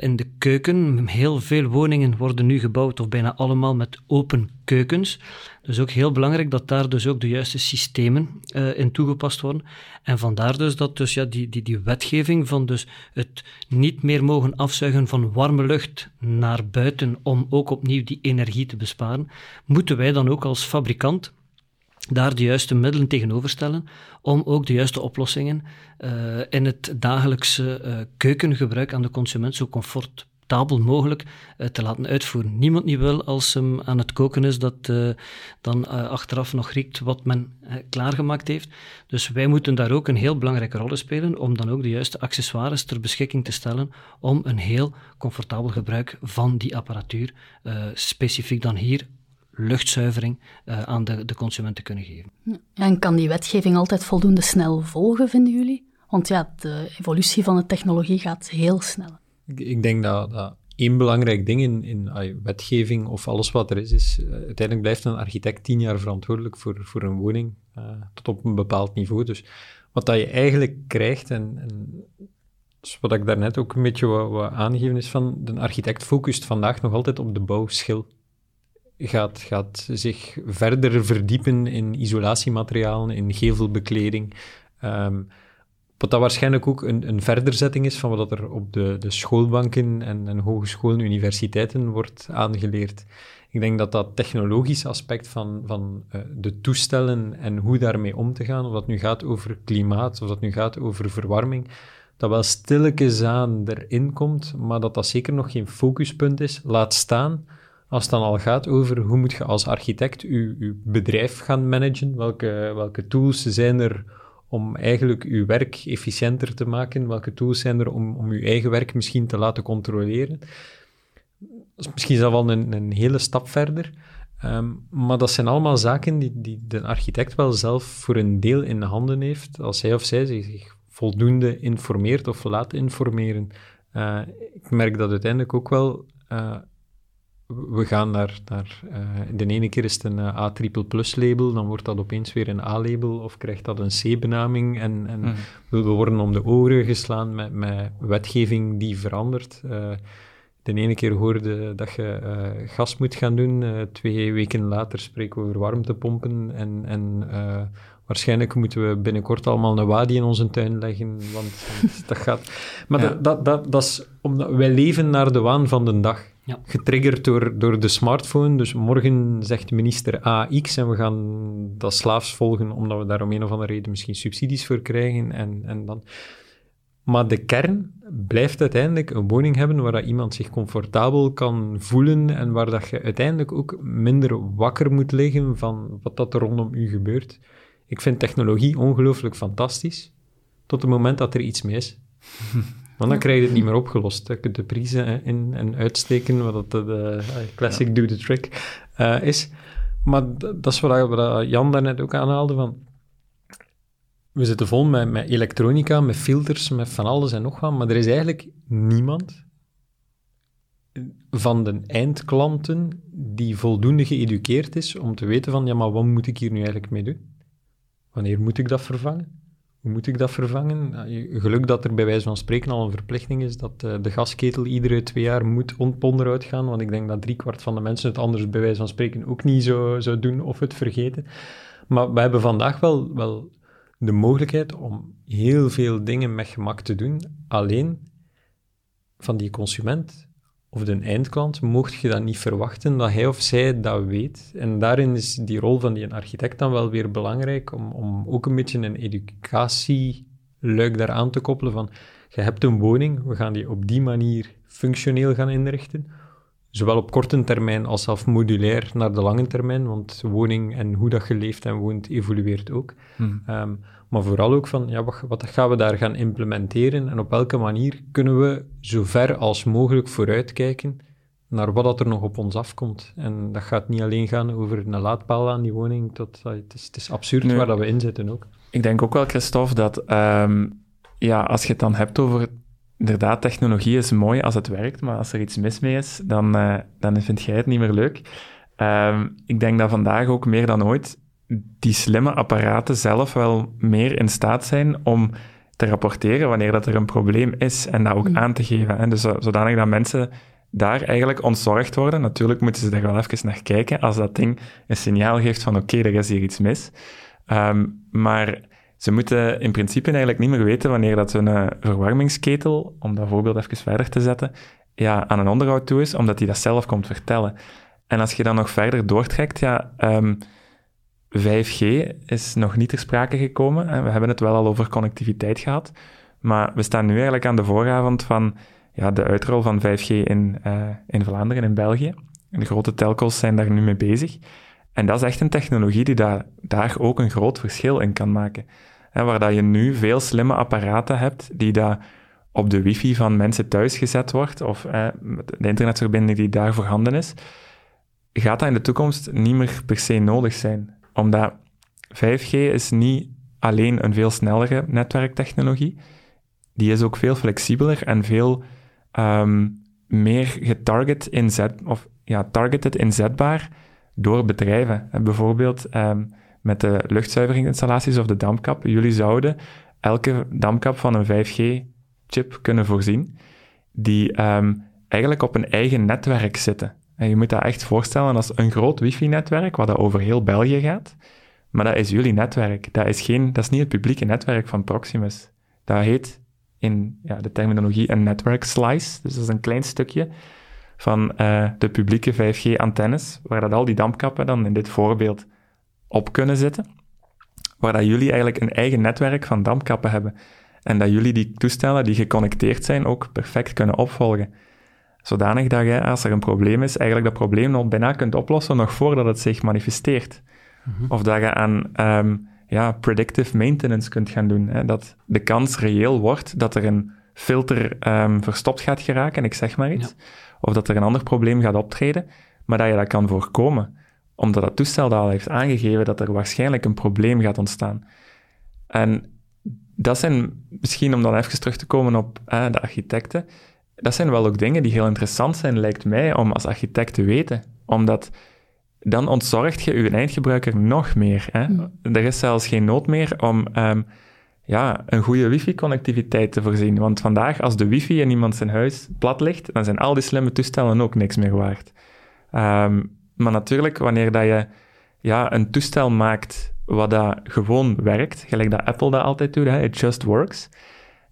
In de keuken, heel veel woningen worden nu gebouwd, of bijna allemaal met open keukens. Dus ook heel belangrijk dat daar dus ook de juiste systemen uh, in toegepast worden. En vandaar dus dat dus ja, die, die, die wetgeving van dus het niet meer mogen afzuigen van warme lucht naar buiten om ook opnieuw die energie te besparen, moeten wij dan ook als fabrikant daar de juiste middelen tegenover stellen om ook de juiste oplossingen uh, in het dagelijkse uh, keukengebruik aan de consument zo comfort comfortabel mogelijk uh, te laten uitvoeren. Niemand niet wil als hem aan het koken is dat dan achteraf nog riekt wat men klaargemaakt heeft. Dus wij moeten daar ook een heel belangrijke rol in spelen om dan ook de juiste accessoires ter beschikking te stellen om een heel comfortabel gebruik van die apparatuur, specifiek dan hier luchtzuivering aan de, de consument te kunnen geven. En kan die wetgeving altijd voldoende snel volgen, vinden jullie? Want ja, de evolutie van de technologie gaat heel snel. Ik, ik denk dat, dat één belangrijk ding in, in wetgeving of alles wat er is, is uh, uiteindelijk blijft een architect tien jaar verantwoordelijk voor, voor een woning, uh, tot op een bepaald niveau. Dus wat dat je eigenlijk krijgt, en, en dus wat ik daarnet ook een beetje wat, wat aangegeven is van, de architect focust vandaag nog altijd op de bouwschil. Gaat, gaat zich verder verdiepen in isolatiematerialen, in gevelbekleding, um, wat dat waarschijnlijk ook een, een verderzetting is van wat er op de, de schoolbanken en, en hogescholen, universiteiten wordt aangeleerd. Ik denk dat dat technologische aspect van, van uh, de toestellen en hoe daarmee om te gaan, of dat nu gaat over klimaat, of dat nu gaat over verwarming, dat wel stilletjes aan erin komt, maar dat dat zeker nog geen focuspunt is. Laat staan als het dan al gaat over hoe moet je als architect je, je bedrijf gaan managen, welke, welke tools zijn er om eigenlijk uw werk efficiënter te maken? Welke tools zijn er om, om uw eigen werk misschien te laten controleren? Dat is misschien zelf wel een, een hele stap verder. Um, maar dat zijn allemaal zaken die, die de architect wel zelf voor een deel in de handen heeft, als hij of zij zich voldoende informeert of laat informeren. Uh, ik merk dat uiteindelijk ook wel uh, we gaan naar, naar uh, de ene keer is het een uh, A triple plus label, dan wordt dat opeens weer een A-label of krijgt dat een C-benaming en, en mm. we, worden om de oren geslaan met, met wetgeving die verandert. Uh, de ene keer hoorde dat je gas moet gaan doen, twee weken later spreken we over warmtepompen en, en waarschijnlijk moeten we binnenkort allemaal een wadi in onze tuin leggen, want, [laughs] dat gaat... Maar ja. dat, dat, dat, dat is omdat wij leven naar de waan van de dag. Ja. Getriggerd door, door de smartphone. Dus morgen zegt minister AX en we gaan dat slaafs volgen omdat we daar om een of andere reden misschien subsidies voor krijgen. En, en dan... Maar de kern blijft uiteindelijk een woning hebben waar dat iemand zich comfortabel kan voelen en waar dat je uiteindelijk ook minder wakker moet liggen van wat dat er rondom u gebeurt. Ik vind technologie ongelooflijk fantastisch, tot het moment dat er iets mis is. [laughs] Want dan krijg je het niet meer opgelost. Je kunt de prijzen in- en uitsteken, wat dat de eh, classic do the trick eh, is. Maar d- dat is wat, wat Jan daarnet ook aanhaalde, van we zitten vol met, met elektronica, met filters, met van alles en nog wat, maar er is eigenlijk niemand van de eindklanten die voldoende geëduceerd is om te weten van, ja, maar wat moet ik hier nu eigenlijk mee doen? Wanneer moet ik dat vervangen? Hoe moet ik dat vervangen? Geluk dat er bij wijze van spreken al een verplichting is dat eh, de gasketel iedere twee jaar moet on- onderuit gaan, want ik denk dat driekwart van de mensen het anders bij wijze van spreken ook niet zo zou doen of het vergeten. Maar we hebben vandaag wel, wel de mogelijkheid om heel veel dingen met gemak te doen. Alleen van die consument of de eindklant mocht je dan niet verwachten dat hij of zij dat weet. En daarin is die rol van die architect dan wel weer belangrijk om, om ook een beetje een educatieluik daaraan te koppelen van je hebt een woning, we gaan die op die manier functioneel gaan inrichten. Zowel op korte termijn als zelf modulair naar de lange termijn, want woning en hoe dat je leeft en woont evolueert ook. Hmm. Ehm, maar vooral ook van, ja, wat, wat gaan we daar gaan implementeren en op welke manier kunnen we zo ver als mogelijk vooruitkijken naar wat dat er nog op ons afkomt. En dat gaat niet alleen gaan over een laadpaal aan die woning, eh, het, is, het is absurd Nee. waar dat we in zitten ook. Ik denk ook wel, Christophe, dat ehm, ja, als je het dan hebt over... Inderdaad, technologie is mooi als het werkt, maar als er iets mis mee is, dan, eh, dan vind jij het niet meer leuk. Ehm, ik denk dat vandaag ook meer dan ooit die slimme apparaten zelf wel meer in staat zijn om te rapporteren wanneer dat er een probleem is en dat ook Mm. aan te geven. Hè. Dus zo- zodanig dat mensen daar eigenlijk ontzorgd worden. Natuurlijk moeten ze er wel even naar kijken als dat ding een signaal geeft van oké, er is hier iets mis. Ehm, maar ze moeten in principe eigenlijk niet meer weten wanneer dat hun eh, verwarmingsketel, om dat voorbeeld even verder te zetten, ja, aan een onderhoud toe is, omdat hij dat zelf komt vertellen. En als je dan nog verder doortrekt, ja, ehm, 5G is nog niet ter sprake gekomen. Hè. We hebben het wel al over connectiviteit gehad, maar we staan nu eigenlijk aan de vooravond van ja, de uitrol van 5G in, eh, in Vlaanderen, in België. En de grote telcos zijn daar nu mee bezig. En dat is echt een technologie die daar, daar ook een groot verschil in kan maken. Hè, waar dat je nu veel slimme apparaten hebt die daar op de wifi van mensen thuis gezet wordt, of eh, de internetverbinding die daar voorhanden is, gaat dat in de toekomst niet meer per se nodig zijn. Omdat 5G is niet alleen een veel snellere netwerktechnologie, die is ook veel flexibeler en veel ehm, meer getarget inzet, of ja, targeted inzetbaar door bedrijven. En bijvoorbeeld ehm, met de luchtzuiveringsinstallaties of de dampkap. Jullie zouden elke dampkap van een 5G-chip kunnen voorzien, die ehm, eigenlijk op een eigen netwerk zitten. En je moet dat echt voorstellen als een groot wifi-netwerk, wat dat over heel België gaat. Maar dat is jullie netwerk. Dat is, geen, dat is niet het publieke netwerk van Proximus. Dat heet in ja, de terminologie een network slice. Dus dat is een klein stukje van eh, de publieke 5G-antennes, waar dat al die dampkappen dan in dit voorbeeld op kunnen zitten. Waar dat jullie eigenlijk een eigen netwerk van dampkappen hebben. En dat jullie die toestellen die geconnecteerd zijn ook perfect kunnen opvolgen. Zodanig dat je, als er een probleem is, eigenlijk dat probleem nog bijna kunt oplossen nog voordat het zich manifesteert. Of dat je aan ehm, ja, predictive maintenance kunt gaan doen. Hè? Dat de kans reëel wordt dat er een filter ehm, verstopt gaat geraken, ik zeg maar iets. Of dat er een ander probleem gaat optreden, maar dat je dat kan voorkomen. Omdat dat toestel dat al heeft aangegeven dat er waarschijnlijk een probleem gaat ontstaan. En dat zijn, misschien om dan even terug te komen op eh, de architecten, dat zijn wel ook dingen die heel interessant zijn, lijkt mij, om als architect te weten. Omdat dan ontzorgt je je eindgebruiker nog meer. Hè? Er is zelfs geen nood meer om ehm, ja, een goede wifi-connectiviteit te voorzien. Want vandaag, als de wifi in iemand zijn huis plat ligt, dan zijn al die slimme toestellen ook niks meer waard. Ehm, maar natuurlijk, wanneer dat je ja, een toestel maakt wat dat gewoon werkt, gelijk dat Apple dat altijd doet, hè, it just works.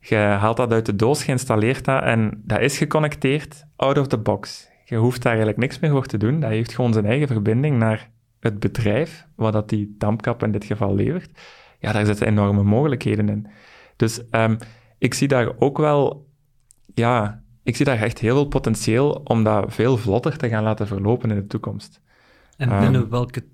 Je haalt dat uit de doos, je installeert dat en dat is geconnecteerd out of the box. Je hoeft daar eigenlijk niks meer voor te doen. Dat heeft gewoon zijn eigen verbinding naar het bedrijf, wat dat die dampkap in dit geval levert. Ja, daar zitten enorme mogelijkheden in. Dus um, ik zie daar ook wel, ja, ik zie daar echt heel veel potentieel om dat veel vlotter te gaan laten verlopen in de toekomst. En binnen um, welke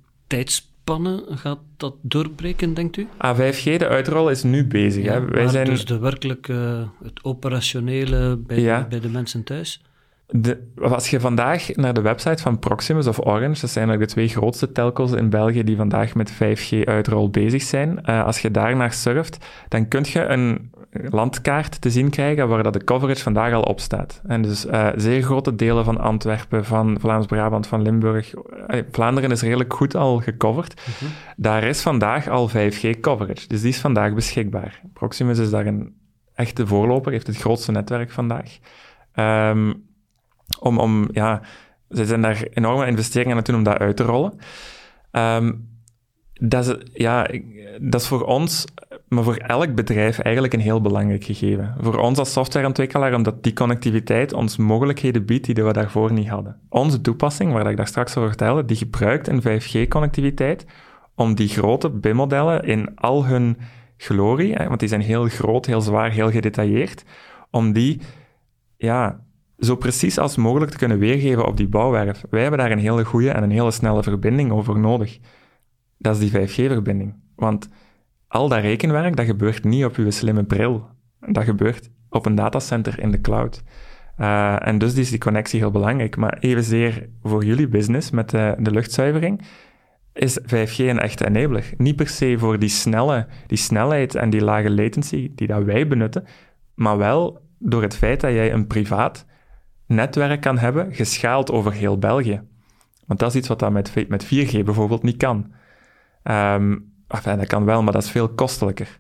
gaat dat doorbreken, denkt u? A5G, de uitrol, is nu bezig. hè? Wij zijn... Dus de werkelijke, het operationele bij, ja. bij de mensen thuis? De, als je vandaag naar de website van Proximus of Orange, dat zijn eigenlijk de twee grootste telcos in België die vandaag met 5G-uitrol bezig zijn, uh, als je daar naar surft, dan kun je een landkaart te zien krijgen waar dat de coverage vandaag al op staat. En dus uh, zeer grote delen van Antwerpen, van Vlaams-Brabant, van Limburg, uh, Vlaanderen is redelijk goed al gecoverd. Mhm. Daar is vandaag al 5G coverage, dus die is vandaag beschikbaar. Proximus is daar een echte voorloper, heeft het grootste netwerk vandaag. Um, om, om, ja, ze zijn daar enorme investeringen aan doen om dat uit te rollen. Um, dat, is, ja, dat is voor ons, maar voor elk bedrijf eigenlijk een heel belangrijk gegeven. Voor ons als softwareontwikkelaar, omdat die connectiviteit ons mogelijkheden biedt die we daarvoor niet hadden. Onze toepassing, waar ik daar straks over vertelde, die gebruikt een 5G-connectiviteit om die grote BIM-modellen in al hun glorie, want die zijn heel groot, heel zwaar, heel gedetailleerd, om die ja, zo precies als mogelijk te kunnen weergeven op die bouwwerf. Wij hebben daar een hele goede en een hele snelle verbinding over nodig. Dat is die 5G-verbinding. Want al dat rekenwerk, dat gebeurt niet op uw slimme bril. Dat gebeurt op een datacenter in de cloud. Uh, en dus is die connectie heel belangrijk. Maar evenzeer voor jullie business met de, luchtzuivering is 5G een echte enabler. Niet per se voor die, snelle, die snelheid en die lage latency die dat wij benutten, maar wel door het feit dat jij een privaat netwerk kan hebben, geschaald over heel België. Want dat is iets wat met, met 4G bijvoorbeeld niet kan. Um, enfin, dat kan wel, maar dat is veel kostelijker.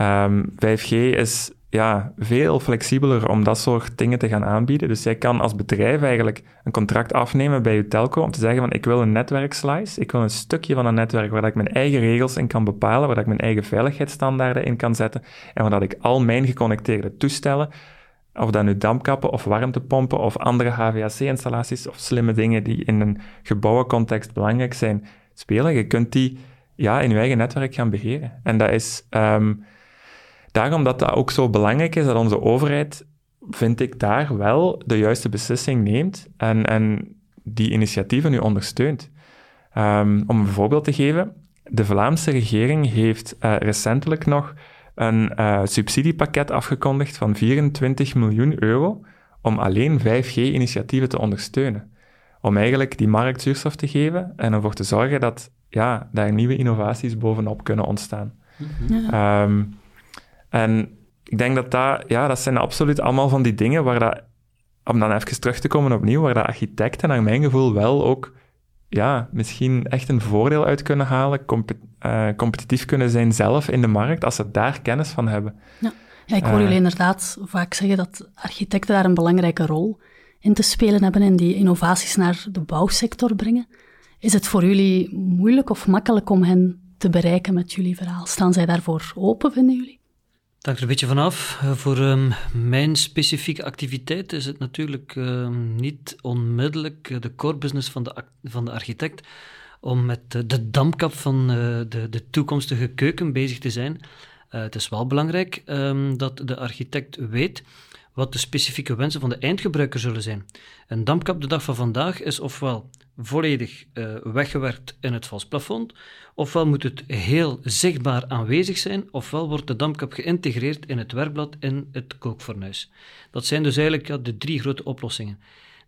Um, ehm, 5G is ja, veel flexibeler om dat soort dingen te gaan aanbieden. Dus jij kan als bedrijf eigenlijk een contract afnemen bij je telco om te zeggen van ik wil een netwerkslice, ik wil een stukje van een netwerk waar ik mijn eigen regels in kan bepalen, waar ik mijn eigen veiligheidsstandaarden in kan zetten en waar ik al mijn geconnecteerde toestellen of dat nu dampkappen of warmtepompen of andere HVAC-installaties of slimme dingen die in een gebouwencontext belangrijk zijn, spelen. Je kunt die ja, in je eigen netwerk gaan beheren. En dat is um, daarom dat dat ook zo belangrijk is dat onze overheid, vind ik, daar wel de juiste beslissing neemt en, en die initiatieven nu ondersteunt. Um, om een voorbeeld te geven, de Vlaamse regering heeft uh, recentelijk nog een uh, subsidiepakket afgekondigd van 24 miljoen euro om alleen 5G-initiatieven te ondersteunen. Om eigenlijk die markt zuurstof te geven en ervoor te zorgen dat ja, daar nieuwe innovaties bovenop kunnen ontstaan. Ja. Um, en ik denk dat dat, ja, dat zijn absoluut allemaal van die dingen waar dat, om dan even terug te komen opnieuw, waar de architecten naar mijn gevoel wel ook ja, misschien echt een voordeel uit kunnen halen, uh, competitief kunnen zijn zelf in de markt, als ze daar kennis van hebben. Ja, ja ik hoor uh, jullie inderdaad vaak zeggen dat architecten daar een belangrijke rol in te spelen hebben en die innovaties naar de bouwsector brengen. Is het voor jullie moeilijk of makkelijk om hen te bereiken met jullie verhaal? Staan zij daarvoor open, vinden jullie? Het hangt er een beetje vanaf. Eh, voor um, mijn specifieke activiteit is het natuurlijk um, niet onmiddellijk de core business van de, van de architect om met de, dampkap van uh, de, de toekomstige keuken bezig te zijn. Het is wel belangrijk um, dat de architect weet wat de specifieke wensen van de eindgebruiker zullen zijn. Een dampkap de dag van vandaag is ofwel volledig uh, weggewerkt in het vast plafond, ofwel moet het heel zichtbaar aanwezig zijn, ofwel wordt de dampkap geïntegreerd in het werkblad in het kookfornuis. Dat zijn dus eigenlijk de drie grote oplossingen.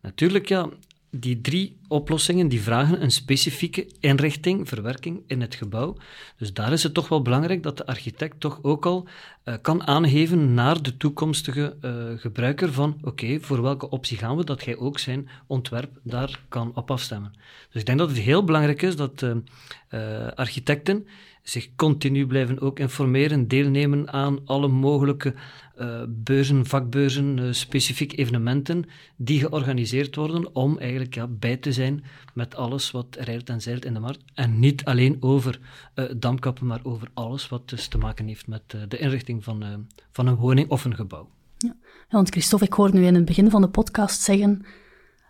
Natuurlijk, ja, die drie oplossingen die vragen een specifieke inrichting, verwerking in het gebouw. Dus daar is het toch wel belangrijk dat de architect toch ook al uh, kan aangeven naar de toekomstige uh, gebruiker van oké, voor welke optie gaan we, dat jij ook zijn ontwerp daar kan op afstemmen. Dus ik denk dat het heel belangrijk is dat uh, architecten zich continu blijven ook informeren, deelnemen aan alle mogelijke uh, beurzen, vakbeurzen, uh, specifiek evenementen die georganiseerd worden om eigenlijk ja, bij te zijn met alles wat rijdt en zeilt in de markt. En niet alleen over uh, damkappen, maar over alles wat dus te maken heeft met de inrichting van, van een woning of een gebouw. Ja. want Christophe, ik hoorde nu in het begin van de podcast zeggen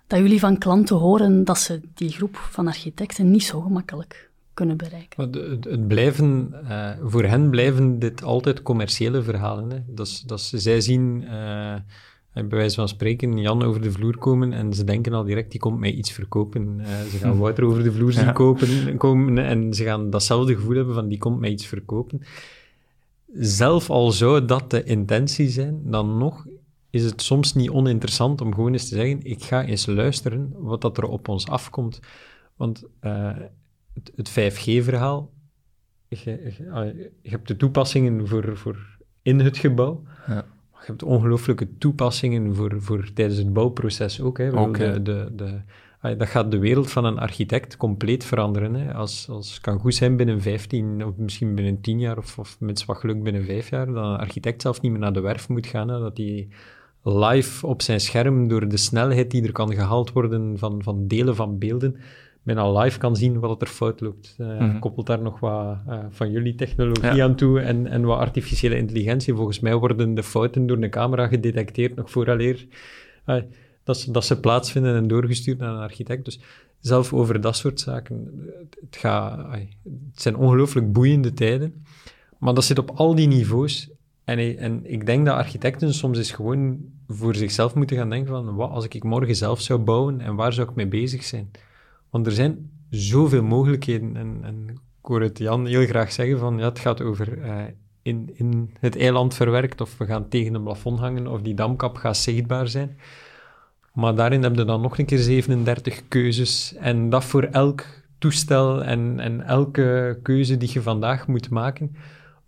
dat jullie van klanten horen dat ze die groep van architecten niet zo gemakkelijk kunnen bereiken. Het, het blijven, uh, voor hen blijven dit altijd commerciële verhalen. Hè. Dat is, dat is, zij zien, uh, bij wijze van spreken, Jan over de vloer komen en ze denken al direct, die komt mij iets verkopen. Uh, ze gaan hm. Wouter over de vloer zien kopen, komen en ze gaan datzelfde gevoel hebben van, die komt mij iets verkopen. Zelf al zou dat de intentie zijn, dan nog is het soms niet oninteressant om gewoon eens te zeggen, ik ga eens luisteren wat dat er op ons afkomt. Want het, 5G-verhaal, je, je, hebt de toepassingen voor, voor in het gebouw, ja. je hebt ongelooflijke toepassingen voor, voor tijdens het bouwproces ook. Hè. De, de, de, dat gaat de wereld van een architect compleet veranderen. Hè. Als, als het kan goed zijn binnen 15 of misschien binnen 10 jaar of, of met zwak geluk binnen 5 jaar, dat een architect zelf niet meer naar de werf moet gaan, hè, dat hij live op zijn scherm door de snelheid die er kan gehaald worden van, van delen van beelden, bijna live kan zien wat er fout loopt. Uh, Koppelt daar nog wat uh, van jullie technologie aan toe en, en wat artificiële intelligentie. Volgens mij worden de fouten door de camera gedetecteerd nog vooraleer uh, dat, ze, dat ze plaatsvinden en doorgestuurd naar een architect. Dus zelf over dat soort zaken, het, gaat, het zijn ongelooflijk boeiende tijden, maar dat zit op al die niveaus. En, en ik denk dat architecten soms eens gewoon voor zichzelf moeten gaan denken van, wat als ik morgen zelf zou bouwen en waar zou ik mee bezig zijn? Want er zijn zoveel mogelijkheden. En, en ik hoor het Jan heel graag zeggen van, ja, het gaat over uh, in, in het eiland verwerkt, of we gaan tegen een plafond hangen, of die damkap gaat zichtbaar zijn. Maar daarin heb je dan nog een keer 37 keuzes. En dat voor elk toestel en, en elke keuze die je vandaag moet maken,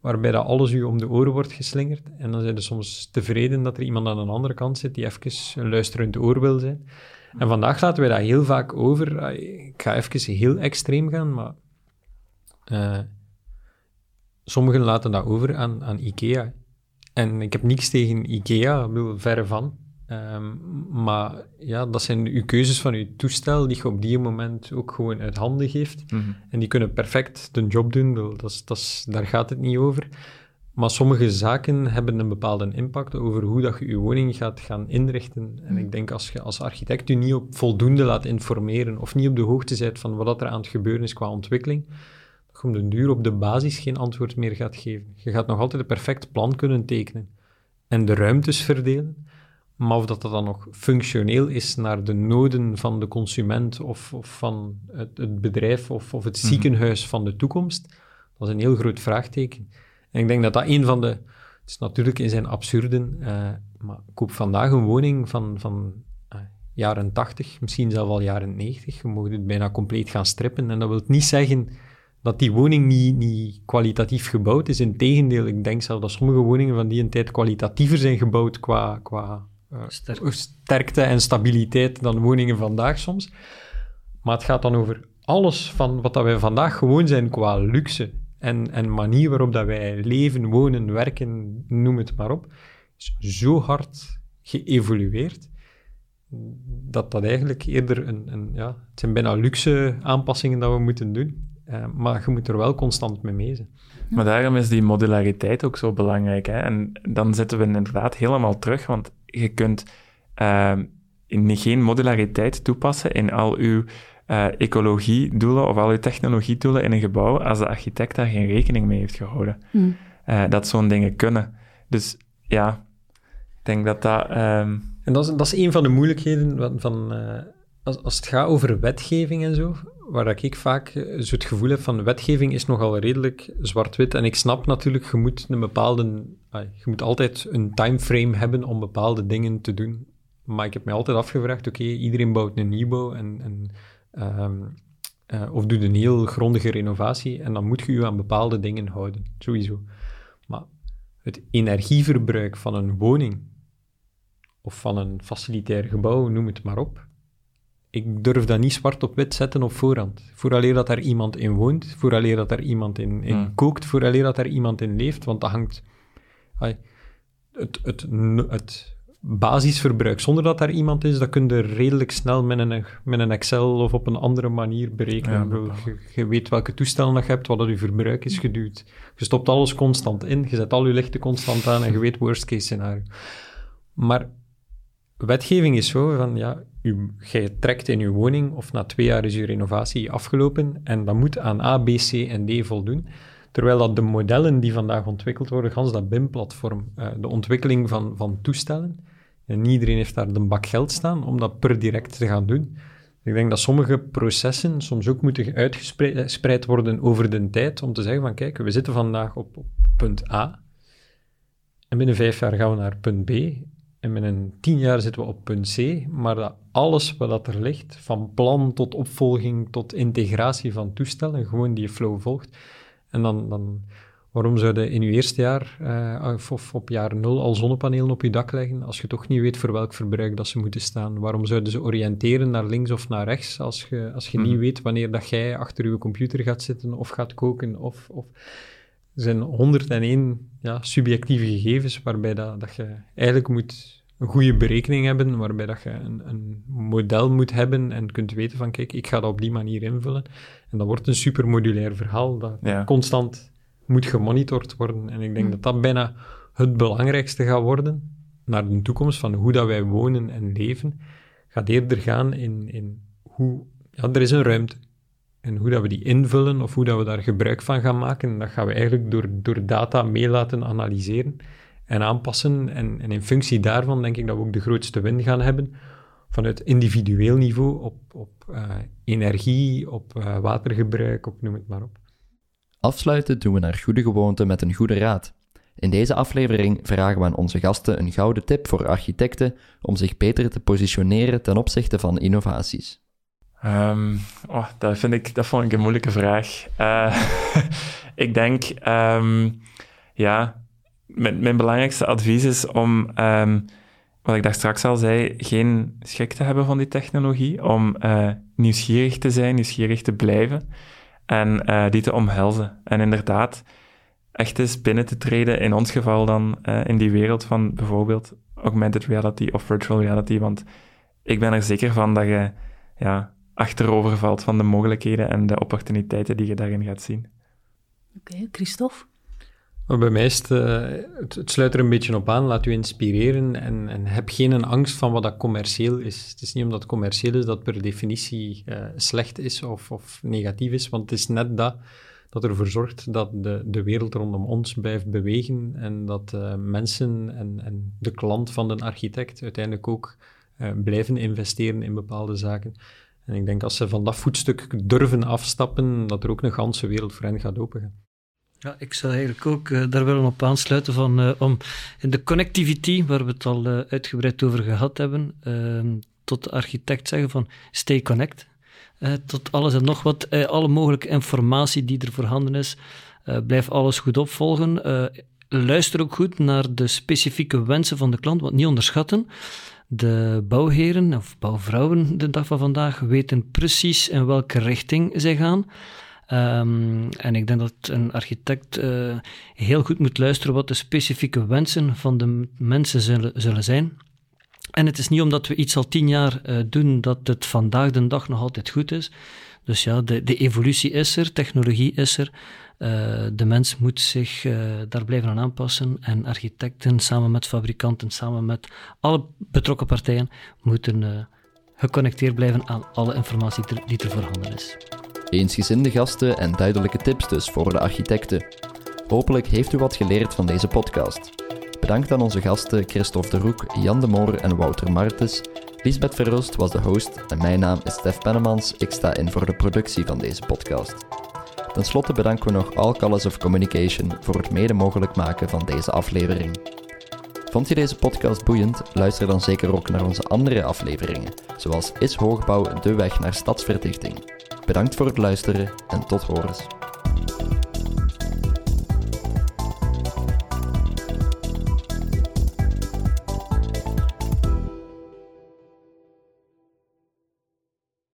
waarbij dat alles u om de oren wordt geslingerd. En dan zijn je soms tevreden dat er iemand aan de andere kant zit die even een luisterend oor wil zijn. En vandaag laten we dat heel vaak over. Ik ga even heel extreem gaan, maar uh, sommigen laten dat over aan, aan IKEA. En ik heb niks tegen IKEA, wil verre van. Um, maar ja, dat zijn uw keuzes van uw toestel die je op die moment ook gewoon uit handen geeft. Mhm. En die kunnen perfect de job doen, dat is, dat is, daar gaat het niet over. Maar sommige zaken hebben een bepaalde impact over hoe dat je je woning gaat gaan inrichten. En ik denk als je als architect je niet op voldoende laat informeren of niet op de hoogte bent van wat er aan het gebeuren is qua ontwikkeling, dat je om de duur op de basis geen antwoord meer gaat geven. Je gaat nog altijd een perfect plan kunnen tekenen en de ruimtes verdelen. Maar of dat, dat dan nog functioneel is naar de noden van de consument of, of van het, het, bedrijf of, of het mhm. ziekenhuis van de toekomst, dat is een heel groot vraagteken. En ik denk dat dat een van de... Het is natuurlijk in zijn absurden, uh, maar koop vandaag een woning van, van uh, jaren 80, misschien zelfs al jaren 90. Je mag het bijna compleet gaan strippen. En dat wil niet zeggen dat die woning niet, niet kwalitatief gebouwd is. Integendeel, ik denk zelfs dat sommige woningen van die een tijd kwalitatiever zijn gebouwd qua, qua uh, sterkte en stabiliteit dan woningen vandaag soms. Maar het gaat dan over alles van wat dat wij vandaag gewoon zijn qua luxe en, en manier waarop dat wij leven, wonen, werken, noem het maar op, is zo hard geëvolueerd dat dat eigenlijk eerder een, een ja, het zijn bijna luxe aanpassingen dat we moeten doen. Uh, maar je moet er wel constant mee zijn. Maar daarom is die modulariteit ook zo belangrijk. En dan zitten we inderdaad helemaal terug, want je kunt uh, geen modulariteit toepassen in al uw uh, ecologiedoelen of al je technologiedoelen in een gebouw als de architect daar geen rekening mee heeft gehouden. Mm. Uh, dat zo'n dingen kunnen. Dus ja, ik denk dat dat... Um... En dat is, dat is een van de moeilijkheden van... Uh, als, als het gaat over wetgeving en zo, waar ik vaak zo het gevoel heb van wetgeving is nogal redelijk zwart-wit. En ik snap natuurlijk, je moet een bepaalde... je moet altijd een timeframe hebben om bepaalde dingen te doen. Maar ik heb mij altijd afgevraagd, oké, iedereen bouwt een nieuwbouw en, en Um, uh, of doe een heel grondige renovatie en dan moet je je aan bepaalde dingen houden, sowieso. Maar het energieverbruik van een woning of van een facilitair gebouw, noem het maar op, ik durf dat niet zwart op wit zetten op voorhand. Vooraleer dat daar iemand in woont, vooraleer dat daar iemand in, in hmm. kookt, vooraleer dat daar iemand in leeft, want dat hangt... het, het, het basisverbruik. Zonder dat daar iemand is, dat kun je redelijk snel met een, met een Excel of op een andere manier berekenen. je, weet welke toestellen dat je hebt, wat dat je verbruik is geduwd. Je stopt alles constant in, je zet al je lichten constant aan en je weet worst case scenario. Maar wetgeving is zo van, ja, u, jij trekt in uw woning of na twee jaar is uw renovatie afgelopen en dat moet aan A, B, C en D voldoen. Terwijl dat de modellen die vandaag ontwikkeld worden, gans dat BIM-platform, uh, de ontwikkeling van, van toestellen, en iedereen heeft daar de bak geld staan om dat per direct te gaan doen. Ik denk dat sommige processen soms ook moeten uitgespreid worden over de tijd, om te zeggen van kijk, we zitten vandaag op, op punt A, en binnen vijf jaar gaan we naar punt B, en binnen tien jaar zitten we op punt C, maar dat alles wat er ligt, van plan tot opvolging tot integratie van toestellen, gewoon die flow volgt. En dan, dan waarom zou je in je eerste jaar uh, of, op jaar nul al zonnepanelen op je dak leggen, als je toch niet weet voor welk verbruik dat ze moeten staan? Waarom zouden ze oriënteren naar links of naar rechts, als je, als je niet mhm. weet wanneer dat jij achter je computer gaat zitten of gaat koken? Of, of... Er zijn 101 ja, subjectieve gegevens waarbij dat, dat je eigenlijk moet een goede berekening hebben, waarbij dat je een, een, model moet hebben en kunt weten van, kijk, ik ga dat op die manier invullen. En dat wordt een supermodulair verhaal dat constant moet gemonitord worden. En ik denk hm. dat dat bijna het belangrijkste gaat worden naar de toekomst van hoe dat wij wonen en leven, gaat eerder gaan in, in hoe... Ja, er is een ruimte. En hoe dat we die invullen of hoe dat we daar gebruik van gaan maken, dat gaan we eigenlijk door, door data mee laten analyseren en aanpassen. En, en in functie daarvan denk ik dat we ook de grootste win gaan hebben vanuit individueel niveau op, op uh, energie, op uh, watergebruik, op noem het maar op. Afsluiten doen we naar goede gewoonte met een goede raad. In deze aflevering vragen we aan onze gasten een gouden tip voor architecten om zich beter te positioneren ten opzichte van innovaties. Um, oh, dat, vind ik, dat vond ik een moeilijke vraag. Uh, [laughs] ik denk, um, ja, mijn, belangrijkste advies is om, um, wat ik daar straks al zei, geen schik te hebben van die technologie, om uh, nieuwsgierig te zijn, nieuwsgierig te blijven en uh, die te omhelzen. En inderdaad, echt eens binnen te treden, in ons geval dan, uh, in die wereld van bijvoorbeeld augmented reality of virtual reality, want ik ben er zeker van dat je ja, achterover valt van de mogelijkheden en de opportuniteiten die je daarin gaat zien. Oké, okay, Christophe? Bij mij is het, het, sluit er een beetje op aan. Laat u inspireren en, en, heb geen angst van wat dat commercieel is. Het is niet omdat het commercieel is dat per definitie uh, slecht is of, of, negatief is, want het is net dat dat ervoor zorgt dat de, de wereld rondom ons blijft bewegen en dat uh, mensen en, en, de klant van de architect uiteindelijk ook blijven investeren in bepaalde zaken. En ik denk als ze van dat voetstuk durven afstappen, dat er ook een ganse wereld voor hen gaat opengaan. Ja, ik zou eigenlijk ook uh, daar willen op aansluiten van uh, om in de connectivity, waar we het al uh, uitgebreid over gehad hebben, ehm, tot de architect zeggen van stay connect. tot alles en nog wat, alle mogelijke informatie die er voorhanden is, blijf alles goed opvolgen. luister ook goed naar de specifieke wensen van de klant, want niet onderschatten. De bouwheren of bouwvrouwen de dag van vandaag weten precies in welke richting zij gaan. Um, en ik denk dat een architect uh, heel goed moet luisteren wat de specifieke wensen van de mensen zullen, zullen zijn. En het is niet omdat we iets al tien jaar uh, doen dat het vandaag de dag nog altijd goed is. Dus ja, de, de evolutie is er, technologie is er. Uh, de mens moet zich daar blijven aan aanpassen. En architecten samen met fabrikanten, samen met alle betrokken partijen, moeten geconnecteerd blijven aan alle informatie die er voorhanden is. Eensgezinde gasten en duidelijke tips dus voor de architecten. Hopelijk heeft u wat geleerd van deze podcast. Bedankt aan onze gasten Christophe de Roek, Jan de Moor en Wouter Martens. Lisbeth Verroost was de host en mijn naam is Stef Pennemans. Ik sta in voor de productie van deze podcast. Ten slotte bedanken we nog All Colors of Communication voor het mede mogelijk maken van deze aflevering. Vond je deze podcast boeiend? Luister dan zeker ook naar onze andere afleveringen, zoals Is Hoogbouw de weg naar stadsverdichting? Bedankt voor het luisteren en tot horens.